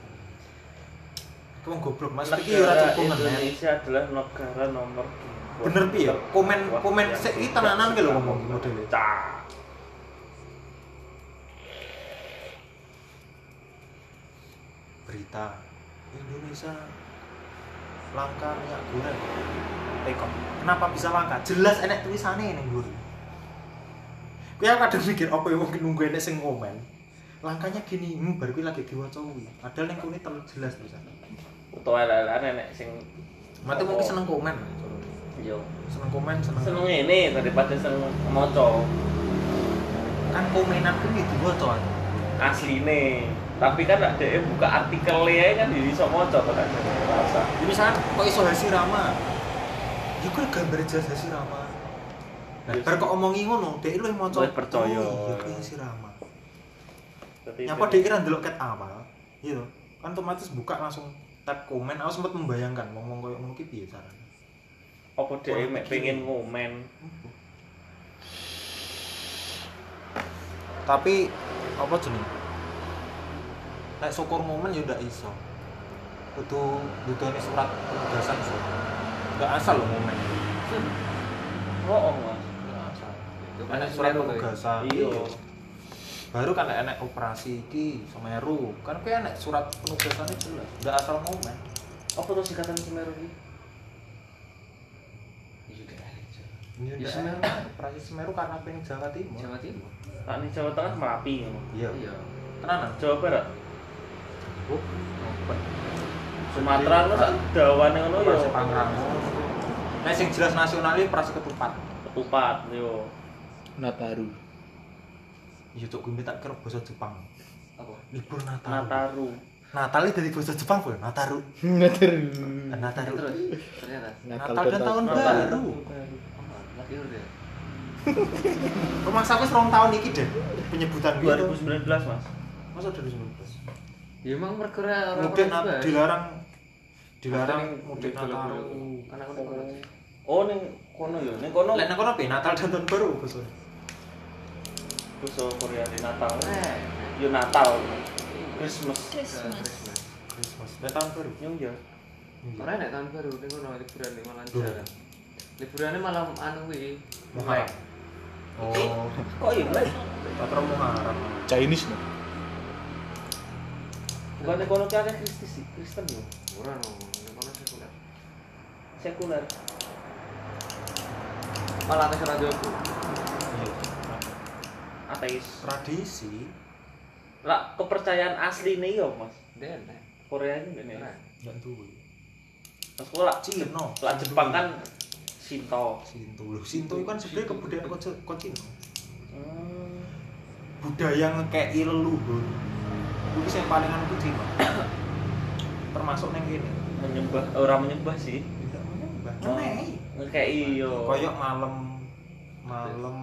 Aku wong goblok Mas iki ora cukup men. Indonesia adalah negara nomor dua. Bener piye? Komen komen sik tenanan ki lho ngomong modele. Cah. Berita Indonesia langka minyak goreng. Tekon. Kenapa bisa langka? Jelas enek tulisannya nggur. Kuwi aku kadang mikir apa ya mungkin nunggu enek sing komen. Langkanya gini, hmm, baru kuwi lagi diwaca kuwi. Padahal ning kene terlalu jelas tulisannya. Utawa elek-elek nek sing Mati mungkin seneng komen. yo Seneng komen, seneng. seneng ini daripada seneng maca Kan komenan kuwi diwaca. asline. Tapi kan ada yang buka artikelnya kan di iso maca to kan rasa. Ya misalkan kok iso Hasirama. Ya kuwi gambar jelas Hasirama. Nah, Yes. bar kok omongi ngono, dhek lu yang. Luwih percaya. Oh, iya kuwi Hasirama. Dadi Nyapa dhek kira ndelok ket awal. Iya. Kan otomatis buka langsung tab komen. Aku sempat membayangkan ngomong koyo ngono ki piye carane. apa dia mek pengen ngomen Tapi apa jeneng? Nek syukur momen ya ndak iso. Kudu butuhne surat penugasan sih. Enggak asal lo momen. *laughs* oh mas Nggak asal. Itu kan surat Semeru, penugasan. iya baru kan enek operasi iki Semeru kan kuwi enek surat penugasannya jelas nggak asal momen apa tuh singkatan Semeru ini Iya, Ya, Semeru. operasi Semeru karena pengen Jawa Timur Jawa Timur. tak nih Jawa Tengah Merapi ngono iya Iya. tenanan Jawa Barat oh Sumatera lu sak dawane ngono ya? Operasi Pangrango nah sing jelas nasionalnya operasi ketupat. Ketupat yo. Nataru. iya cok gue tak kira bahasa Jepang. Apa? libur Natal Nataru. Natalnya dari bahasa Jepang boy Nataru. Nataru. Nataru. Terus ternyata. Natal dan tahun Natal. baru. Rumah sampai serong tahun iki deh penyebutan gitu. 2019 mas. Masa 2019 Ya emang perkara orang mudik dilarang dilarang mudik. Kan ning kono. oh ning kono yo ning kono Lek nang kono piye? Natal dan tahun baru bos. basa Korea di Natal Eh, yo Natal Christmas Christmas. Christmas. Tahun baru. New Year Ora nek tahun baru ning kono liburan ning malah Duh. jalan. Liburannya malam anu kuwi. Muharram. Oh, kok iya Black? Patra Muharram. Chinese. Bukan ki akeh Kristen sih Kristen no, ning kono sekuler. sekuler Malah tes jogo. Iya. ateis Tradisi lah kepercayaan asli nih yo mas Den. Korea ini Ora. enggak duwe. mas lah Cina. lah Jepang kan Shinto Sinto. Loh, Sinto itu kan sebenarnya kebudayaan kok kok Cina. hmm. Budaya ngekei leluhur. Itu yang paling anu Cina. Termasuk neng kene. menyembah orang menyembah sih Tidak menyembah. Oh. Ngenei. ngekei yo Koyok malam malam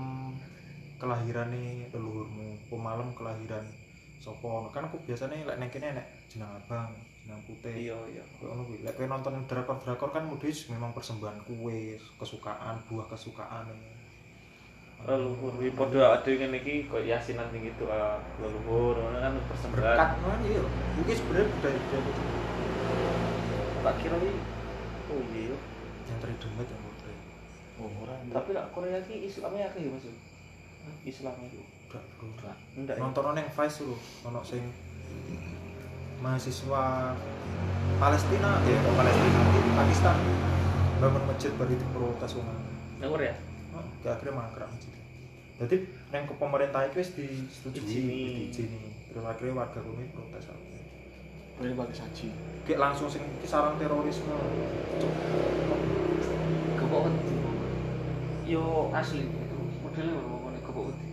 kelahirane leluhurmu, pemalem kelahiran sapa kan aku biasanya lek neng kene nek jeneng abang, jeneng putih. iya iya Kayak ngono kuwi. Lek kowe nonton drakor-drakor kan mudhe memang persembahan kue, kesukaan, buah kesukaan. Leluhur iki padha ada ngene iki kok yasinan ning gitu ah, leluhur ngono kan berkat persembahan kan iya. Iki sebenarnya budaya budaya itu tak kira iki oh iya yo. yang terhidup yang. Oh, orang. tapi lah Korea iki Islamnya akeh ya Mas Islamnya itu Udah, bro. enggak ya? Nonton neng Vice lho, ono sing mahasiswa Palestina, ya Palestina, Pakistan bangun masjid baru itu protes wong. Nang Korea akhirnya mangkrak masjid. Jadi neng ke pemerintah itu disetujui, Izini. wis diizini. Terus akhirnya warga kuwi protes apa. Boleh pakai saji. Kayak langsung sing kisaran terorisme. Gepok wedi. Yo Asli itu modelnya ngono ngene gepok wedi.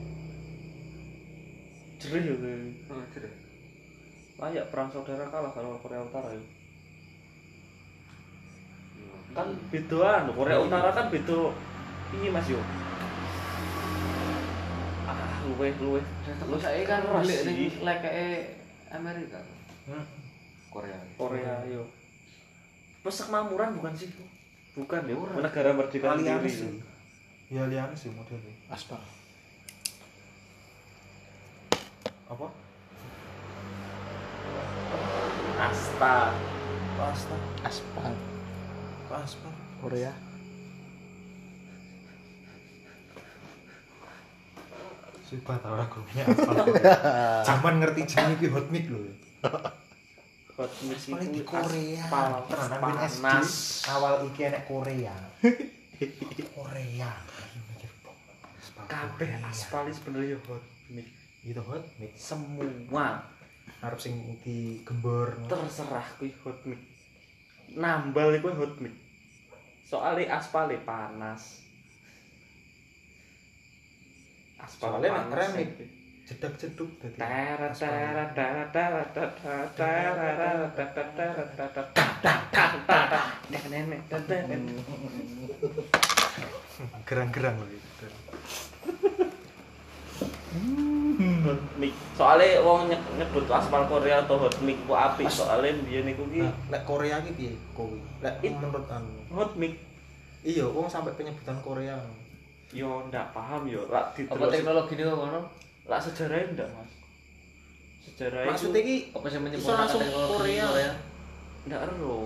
jerih yo kayak. Heeh, jere. Layak perang saudara kalah kalau Korea Utara ya. Kan bedaan, Korea Utara kan beda ini Mas yo. Ah, luweh luweh. Lu saiki kan beli ning sih. lekeke Amerika. Hmm. Korea. Korea yo. Persemakmuran bukan sih? Bukan ya, Ora. negara merdeka sendiri. sih. Ya alianis sih modelnya. Aspal. Apa? Asta. Pasta. Aspal. Pasta. Korea. Coba tahu lagunya apa. *laughs* Cuman ngerti jeneng iki hot mic loh Hot mic itu di Korea. Tenan panas. Awal iki enek Korea. *laughs* Korea. Kabeh aspalis bener yo hot mic. Itu hot mic semua. Harus sing di gembor. Terserah kuwi hot mic. Nambal iku hot mic. soalnya aspale panas. Aspal Soalnya nek panas. remik. Jedak jeduk dadi. Teret aspal. teret teret teret teret teret teret teret teret teret nenek nenek Gerang-gerang lho itu. hot mix soalnya wong nyek- nyebut aspal Korea atau hot mix ku apik soalnya biyen niku ki Nah, lek Korea iki piye kowe? Lek menurut anu. hot mix Iya, wong sampai penyebutan Korea. Yo ndak paham yo lak Apa diterus teknologi ini ngono? lak sejarahnya ndak mas sejarah Maksudnya itu iki Apa sih Iso menyebutkan langsung teknologi Korea. Korea? ndak ero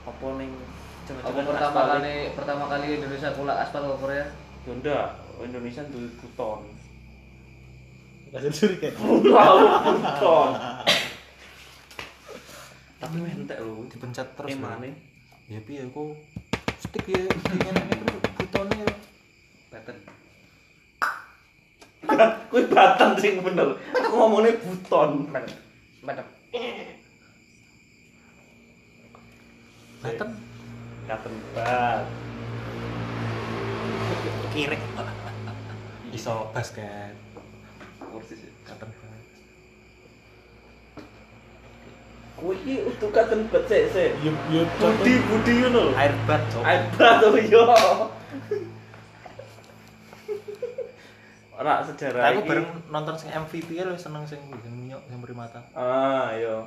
apa ning Apa jangan-jangan pertama aspal kali pertama kali Indonesia kulak aspal ke Korea? yo ndak Indonesia duwe buton Kasih suri kayak. Pulau buton *laughs* tapi mentek lho dipencet terus emane Ya piye kok stick ya ngene terus butone Patent. kuwi batang sing bener aku ngomongnya buton Patent. Baten katen bat kirek. Iso basket. Kursi. Katen kuwi iki utuh katen bat sik sik Yup yup. budi budi ngono Air bat air bat oh yo ora sejarah Aku bareng nonton sing MVP ya lu seneng sing sing nyok sing primata. Ah, yo.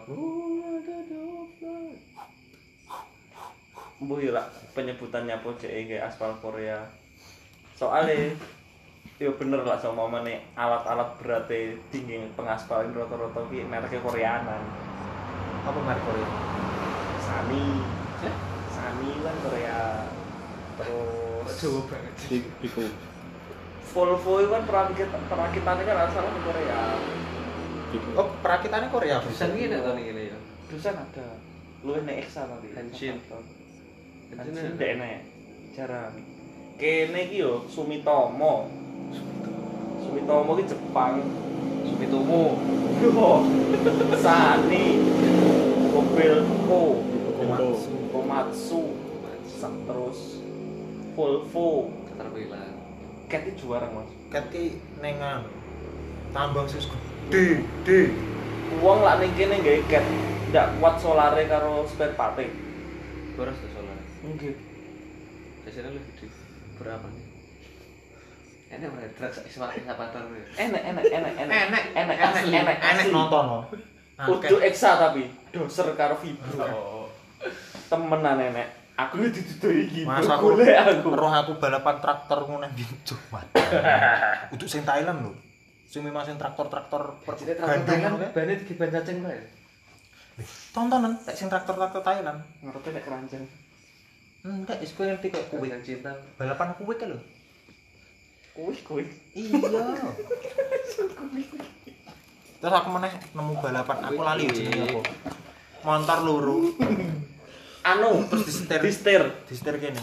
Mbuh yo lah penyebutannya pojeke kayak aspal Korea. Soalnya yo bener lah sama mana alat-alat beratnya tinggi pengaspalin rata-rata ki mereknya Koreanan. Apa merek Korea? Sani. Sani kan Korea. Terus Jawa banget. Piku. Volvo itu kan perakit perakitannya kan asalnya di Korea. Oh, perakitannya Korea. Bisa gini tahun ini ya. Dusan ada. Lu enek Exa nanti. Henshin. Henshin ndek enek. Jarang. Kene iki yo Sumitomo. Sumitomo ki Jepang. Sumitomo. Yo. Sani. Kobelco. Komatsu. Komatsu. Terus Volvo. Caterpillar. Cat iki juara Mas. Kati nengan. Tambang sus gede, gede. Uang lah ning kene nggawe cat. Ndak kuat solare karo spare part. Boros tuh soalnya. Nggih. Biasanya lebih gede. Berapa nih? Enak semakin sapatan ya. Enak enak enak enak. Enak asli, enak enek asli. nonton lo. Kudu eksa tapi doser karo vibro. Oh. Temenan nenek. Aku ini didudui gitu. Masa aku roh aku balapan traktor ngono bincu mat. Untuk sing Thailand lho. Sing memang sing traktor-traktor kan ngono kae. bannya di ban cacing lah ya. Tontonan tek sing traktor-traktor Thailand. Ngerti nek keranjang. Enggak, is kowe ngerti kayak kuwi. Yang cinta. Balapan kuwi kan lho. Kuwi kuwi. Iya. *laughs* Terus aku meneh nemu balapan, aku lali jenenge apa. Motor loro, *laughs* Anu terus disetir, distir. disetir kene.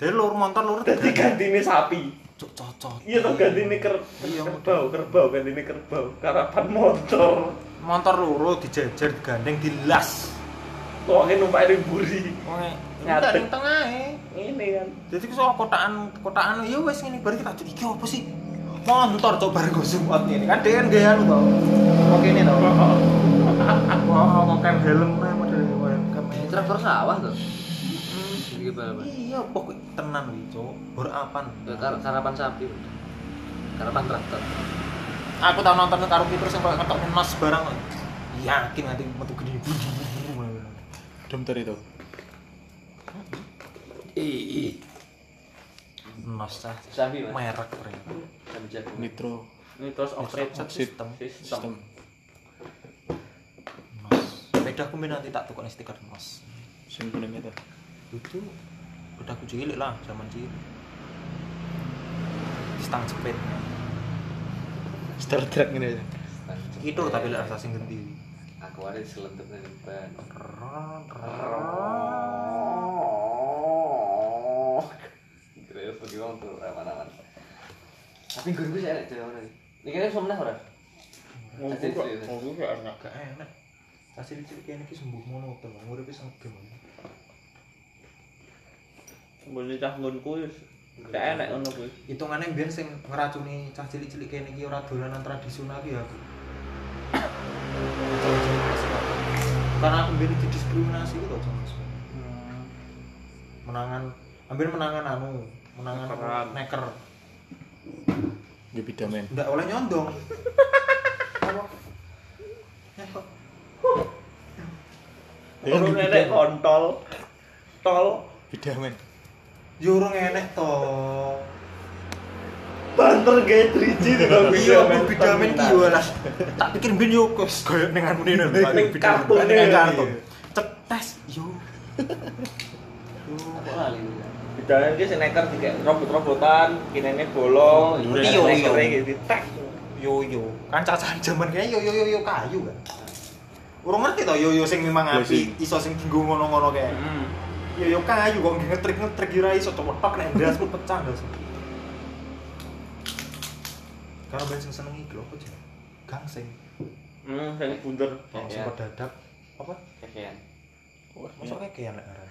Dari loro motor loro Dadi gantine sapi. cuk cocok Iya toh ganti ini ker Iya, kerbau, kerbau ganti ini kerbau. Karapan motor. motor loro dijejer digandeng dilas Kok numpak ning buri. Wong Ngadeg. ngadeg tengah Ini kan. Jadi soal kotaan kotaan ya wes ngene bareng kita iki apa sih? Motor coba zoom out ini kan dia kan gaya lu tau. Oke ini tau. Kok kan helm. Traktor sawah tuh. Iki apa? Iya, pokok tenan iki, Cuk. Bor apan. Ya, kar- karapan sapi. Karapan traktor. Aku tau nonton karo Peter sing koyo ngetok nos barang. kok. Yakin nanti metu gede. Domter itu. Nos cah. Sapi, Mas. Merek jago. Nitro Ini terus oxide Sistem. sistem. sistem. Nos. Sepedaku mbien nanti tak tukokne stiker nos. Sing kuning itu. itu udah aku cilik lah zaman cilik stang cepet Star Trek ini aja. itu tapi lah rasa sing genti Aku ada selentup ning ban. Terus pergi wong tuh aman-aman. Tapi guru gue saya ada orang. Ini kayaknya somnah ora? Ngomong ngomong kok enak. gak enak kasih cilik kayak ini sembuh monoton nguripi sengkem Boleh cah nggonku wis. Gak enak ngono kuwi. hitungannya biar sing ngeracuni cah cilik-cilik kayak ini ora dolanan tradisional ya aku karena aku biar didiskriminasi gitu aja mas menangan hampir menangan anu menangan neker Di bidamen. nggak oleh nyondong Ya, Urung enek bidamen. kontol. Tol. Bidamen. Yo urung enek to. Banter gawe 3G di bang iya aku bidamen ki yo lah. Tak pikir ben yo kos. Koyo ning anu ini Ning kartun ning ini. kartun. cetes yo yo. Aku lali. Bidane iki sing neker dikek robot-robotan, kinene bolong, Oh, iya. iya, iya. nekere gitu. Tek. yo yo. Kan cacahan zaman kayak yo yo yo yo kayu kan urung ngerti to yo yo sing memang Iya api iso sing dienggo ngono-ngono kayak. Hmm. Yo yo kayu kok ngetrik ngetrik kira iso cepet nek ndas pun pecah ndas karena ben sing seneng iki apa jenenge gangsing Hmm, sing bunder. oh, sing Iya. pedadak apa Kekean. masuk kayak lek aran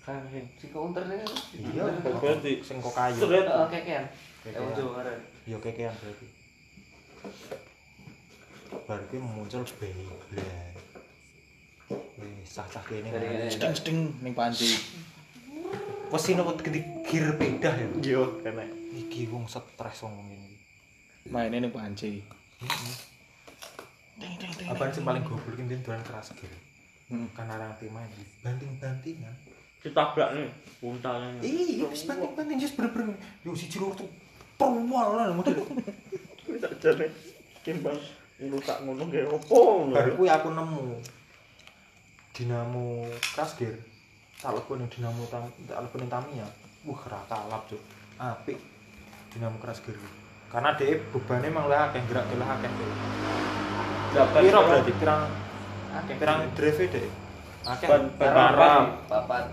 Kan sing Si counter nih. iya berarti sing kok kayu. Heeh, kekean. Kekean. Yo kekean berarti baru ki muncul Beyblade cah-cah kene ini. Sedeng ning panci. Wes sino kok gede gir pedah ya. Yo, kene. Iki wong stres wong ngene iki. Mainnya ning panci. Apaan sih paling goblok ki dolan keras gir. Hmm. Kan arang tim main banting-bantingan. Ditabrak nih, buntalnya. Iya, wis banting-banting wis bener-bener. Yo siji loro tuh perwal lah model. Wis ajane kimbang ngrusak ngono gawe opo ngono. Baru kuwi aku nemu dinamo kasgir. Tak lebu ning dinamo tam, tak lebu ning Tamiya. Wah, ra kalap, Cuk. Apik. Dinamo kasgir. Karena dia bebannya emang lah akeh gerak lah akeh. Piro berarti pirang Akeh. pirang drive deh. Akeh. ban ban marah. Papat.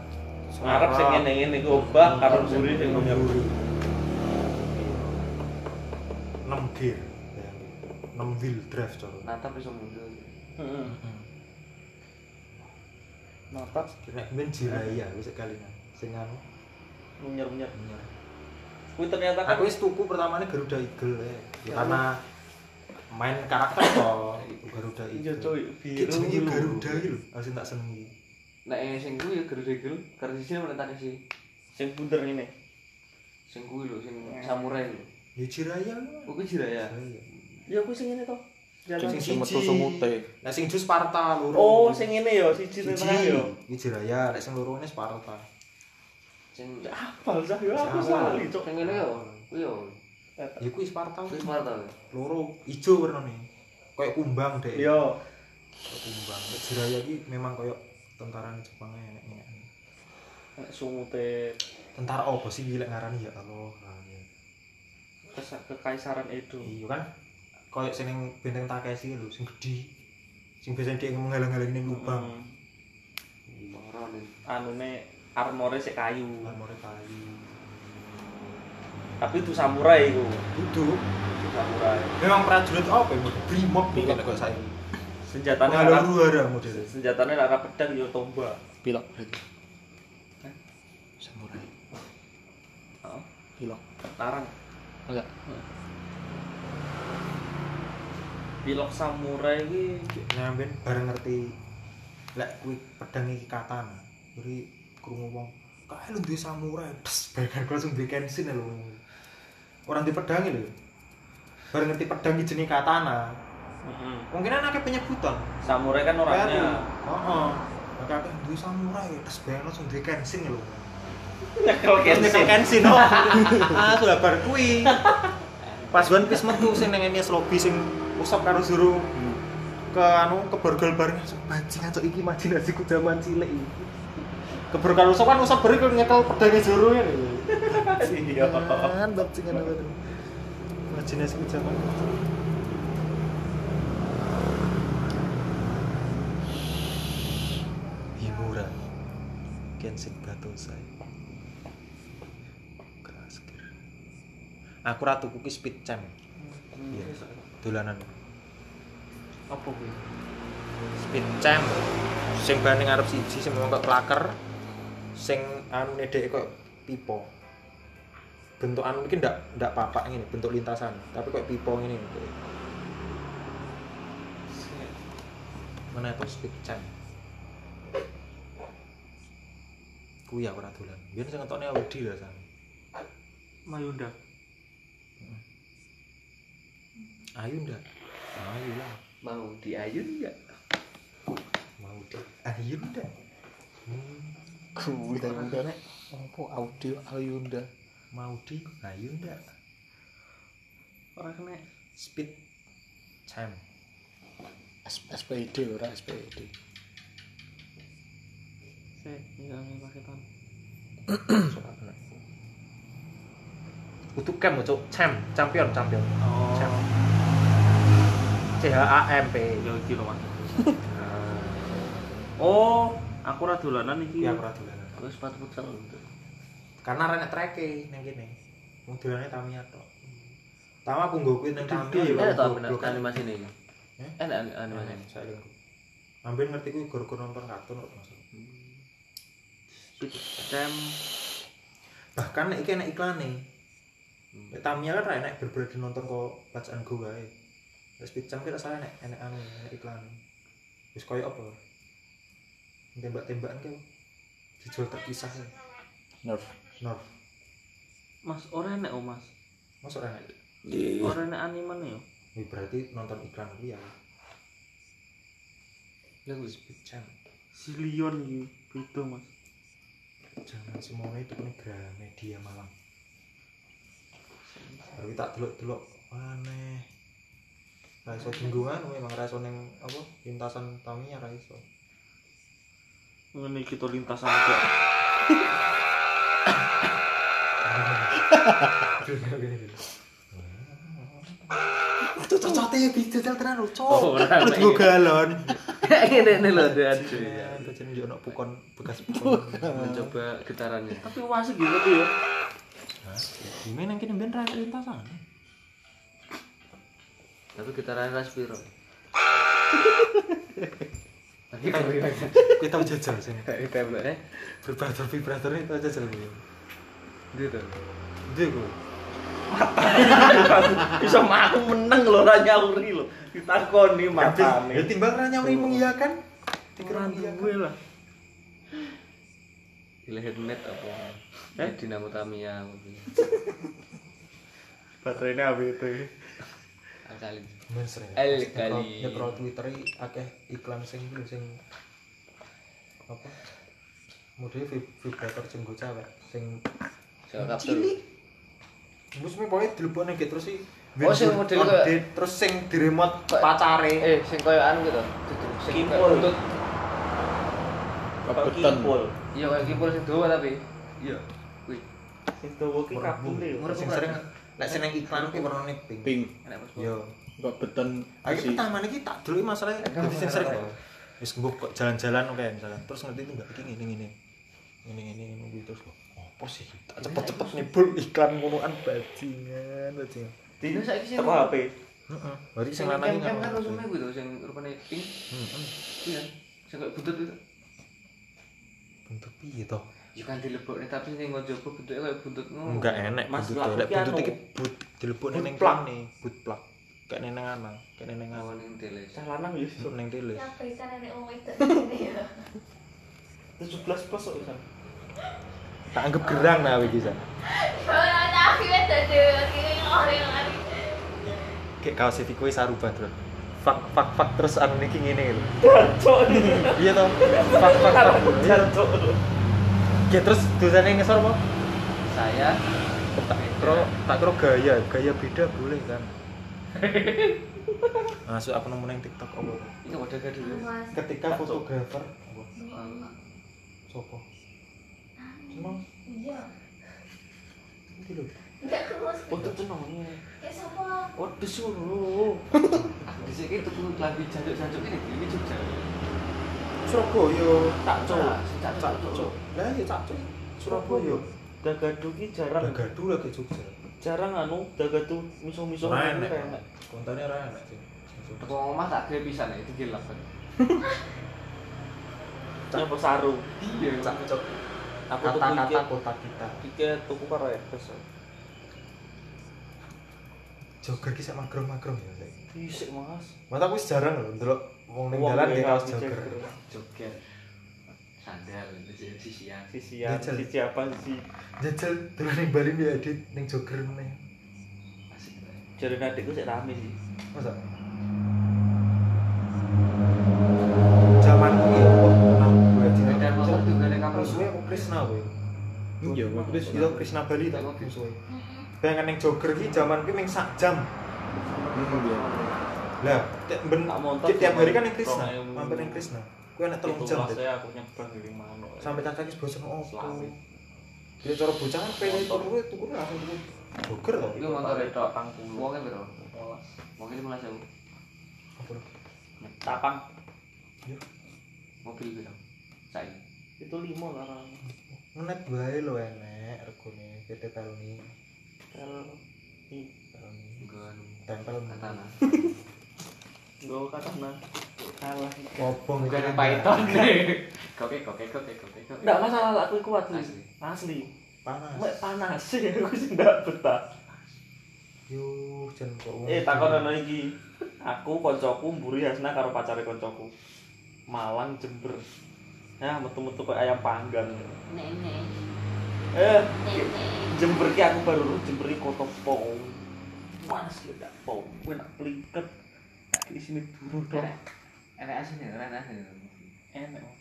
Ngarep sing ngene-ngene iku obah karo mburi sing Enam nyebur. buru. 6 gear. 6 wheel drive coro. Natap iso mundur. Heeh. Napa kira ben jiraya wis sekalian. Sing anu. Munyer-munyer. nyer. Kuwi ternyata Aku wis tuku pertamane Garuda Eagle ya. Ya, karena main karakter kok Garuda Iya, Eagle. coy, Ki biru jenenge. Garuda iki lho, aku sing tak senengi. Nek sing kuwi ya Garuda Eagle, karena sini menentang si sing bunder ngene. sing kuwi lho, sing samurai lho. Ya jiraya. Kuwi Jiraya. Ya kuwi sing ngene to. Jalan. Sing Sing metu siji. sumute. Nah sing jus Sparta loro. Oh, sing ngene ya, siji siji. nang tengah ya. Iki Jiraya, nek sing loro ini Sparta. Sing Apal sah ya aku sali cok. sing ngene yo. Kuwi yo. Ya kuwi Sparta. Kuwi Sparta. Loro ijo warnane. Kayak kumbang deh. Yo. Kayak kumbang. Nek Jiraya iki memang kayak tentara Jepang enek enek. Nek sumute Tentara apa sih gila ngarani ya Allah. Ah, ya. kes- kekaisaran Edo. Iya kan sing ning benteng Takeshi lho sing gedhi. Sing biasanya dia menghalang-halangi ning lubang. Hmm. Nih. Anune armore sik kayu. Armore kayu. Tapi itu samurai iku. Duduk. Itu samurai. Memang prajurit apa ya? Brimob iki kok saya. Senjatanya Halo lara, luar model. pedang yo tombak. Pilok berarti. Samurai. Heeh. Pilok. Larang. Enggak. Pilok samurai iki Nyamben bareng ngerti lek kuwi pedang iki katana. Jadi krungu wong kae lu duwe samurai. Des, bagian ku langsung duwe kensin lho. Orang di pedang lho. Bareng ngerti pedang iki jenenge katana. Heeh. Mungkin akeh penyebutan. Samurai kan orangnya Heeh. Akeh akeh duwe samurai, des bagian langsung duwe kensin lho. nyekel Kensin Kenshin. kensin. Oh. *laughs* Ah, sudah bar kuwi. *laughs* Pas One Piece metu sing nang ngene lobby sing usap karo Zoro ke anu ke borgol bareng bajingan cok iki imajinasiku zaman cilik iki. Ke borgol usap kan usap bareng nyekel pedangnya Zoro ngene. Iya. Kan bajingan tuh. Imajinasiku zaman Himura Genshin Batosai Krasker Aku ratu kuki speed champ Iya, dolanan. Apa kuwi? speed champ. Sing bane ngarep siji sing kok klaker sing anu nedek kok pipo. Bentuk anu iki ndak ndak papak ngene bentuk lintasan tapi kok pipo ngene mana itu speed champ? Kuwi aku ora dolan. Biyen sing ngetokne Audi rasane. Mayunda. Ayu ndak ayu lah Mau diayun enggak? mau deh ayu ndak hmm. Kuwi ta mangkane. Apa audio Ayunda. mau di ayu ndak Ora kena. speed champ S- SPD ora SPD. Sik, ngene paketan. Soal kena. Kudu cam cuk, champ, champion, champion. Oh. Champ. C H A M P. Yo iki lho, Mas. Oh, aku ora dolanan iki. Iya, aku ora dolanan. Aku sepatu futsal. Karena ora nek treke ning kene. Wong dolane Tamiya tok. Tahu aku nggo kuwi ning Tamiya ya. Enak animasi ini. Eh? Enak animasi ini. Saya. Ambil ngerti kuwi gara-gara nonton kartun kok masuk. Speed Champ. Bahkan nek iki enak iklane. Nek Tamiya kan ra enak berbeda nonton kok bacaan gue wae. Nek Speed Jam kita salah enak enak anu enak iklane. Wis koyo apa? Tembak-tembakan ke dijual terpisah ya. Nerf. Nor. Mas, ora enek oh, Mas. Masuk enak. Ora enek animan yo. Ini berarti nonton iklan kuwi ya. Ya wis Speed Jam. Silion iki beda, Mas. Jangan semono itu punya Gramedia Malang. Baru tak delok-delok aneh. Ra iso tunggungan memang ra iso ning apa lintasan Tamiya ra iso. Ngene kita lintasan kok. *laughs* Cocote dijajal tenan *laughs* lho, Oh, cok. ora, Terus nek- gue galon. Ini ini loh dia aduh ya. Terus njuk ono pukon bekas *laughs* pukon. Mencoba getarannya. Tapi wasik gitu tuh ya. Gimana nang kene ben ra lintasan. Tapi getarannya ras piro? Kita kita jajal sing Tembak eh. vibrator vibrator itu jajal gue. Gitu. Dia gue. *laughs* Bisa mau menang lho ora nyauri lho. Ditakoni Ya matane. timbang ra nyawi mengiyakan. Ora Dikira mengiyakan. duwe lah. Gila headnet apa? Eh dinamo Tamiya apa gitu. Alkali. Men sering. El kali. nyekrol Twitter akeh iklan sing kuwi sing apa? Model vib- vibrator jenggo cewek sing kapsul. Terus me pokoke dilebokne gitu terus sih. Oh, sing model kayak- terus sing di remote Kayak- pacare. Eh, sing koyo anu gitu. Sing Kimpul. Kimpul. Iya kayak kimpul sing dawa tapi. Iya. Kuwi. Sing dawa ki. Terus sing sering nek sing nang iklan kuwi warnane pink. Pink. Yo. Kok beton Ayo isi. taman iki tak deloki masalahnya dadi sing sering. Wis mbok kok jalan-jalan oke misalkan. Terus ngerti itu enggak iki ngene ngene. Ngene ngene ngene terus kok. Oh, apa sih tak cepet-cepet nyebul iklan ngonoan bajingan bajingan Dino saiki sing HP heeh berarti sing lanang iki kan konsumen kuwi to sing rupane pink. heeh Iya. Sing kayak buntut itu. bentuk piye to Ya kan dilebokne tapi sing ngojobo bentuknya kayak buntut ngono. enggak enek Mas, buntut lek buntut iki but dilebokne ning plug. kene but plug kayak neneng lanang kayak neneng Awal lanang ning tele. cah lanang ya iso ning tele Yang berikan nenek wong itu ini ya. 17 plus kok iso tak anggap gerang nah iki san Kalau ada aku itu deh, ini orang-orang. kayak kaos Vico wis saruban bro fak fak fak terus anu niki ngene lho Jancuk. iya to fak fak fak iya Jancuk. Oke, terus dosane ngesor apa Saya tak kro tak kro gaya gaya beda boleh kan *laughs* masuk apa nemu nang TikTok apa ini wadah gadu. Mas, ketika fotografer apa sopo seneng iya. iki lho Enggak kemus. Untuk jenenge. Ya siapa? Oh, disuruh. *laughs* Aku dhisik iki tuku klambi jancuk-jancuk ini di Jogja. Surabaya Cakcuk. Cak cacuk lah ya cacuk Surabaya Dagadu ki jarang gadu lagi Jogja jarang anu dagadu miso-miso enek. enak. kontane ora enak sih Teko omah tak gawe pisan itu gelap *laughs* kan. Nyapa saru. Iya. cacuk Aku tuku iki. kata-kata kota kita Iki tuku karo Epes. jogger ki sak magrong-magrong ya. Isik Mas. Mata aku wis jarang lho ndelok wong ning dalan nggih kaos jogger. jogger. Sandal sisian. Sisian, sisi apa sih? Jajal dolan ning Bali mbek Adit ning jogger meneh. Jarene adikku sik rame sih. Masa? Zaman kuwi kok gaji Sepeda motor juga ning kampus. Musuhnya aku Krisna kowe. Iya, kok Krisna. Itu Krisna Bali tak musuhe. Bayangkan ning jogger ki zaman kuwi ming sak jam. Hmm, iya. Lah, tiap ben tiap hari kan cuma Krisna, mampir ning Krisna. Kuwi enak telung jam. Itu saya aku nyebrang dari mana. Sampai tak wis bosen opo. Selawi. Dia cara bocah kan pengen turu tuku langsung tuku jogger to. Iku motor itu. Tang puluh. Wongnya piro? Mobil 15 ewu. Apa lho? Tapang. Mobil piro? Saiki. Itu limo lah. Ngenet wae lho enek regone PT Pelni. Ini Pelni. Gue anu Tempel katana. *laughs* gue katana kalah. Ngobong Bukan yang Python. Koke koke koke koke. Enggak masalah aku kuat Asli. asli. Asli. panas. Mek panas sih *laughs* aku sih enggak betah. Yo jan kok. Eh takon ana iki. Aku koncoku mburi Hasna karo pacare koncoku. Malang Jember. Ya metu-metu kok ayam panggang. Nenek. Eh. Jember ki aku baru Jember ki kota pong. Mas ya gak pong, gue nak peliket. Sini dulu dong. Enak aslinya, enak aslinya. Enak.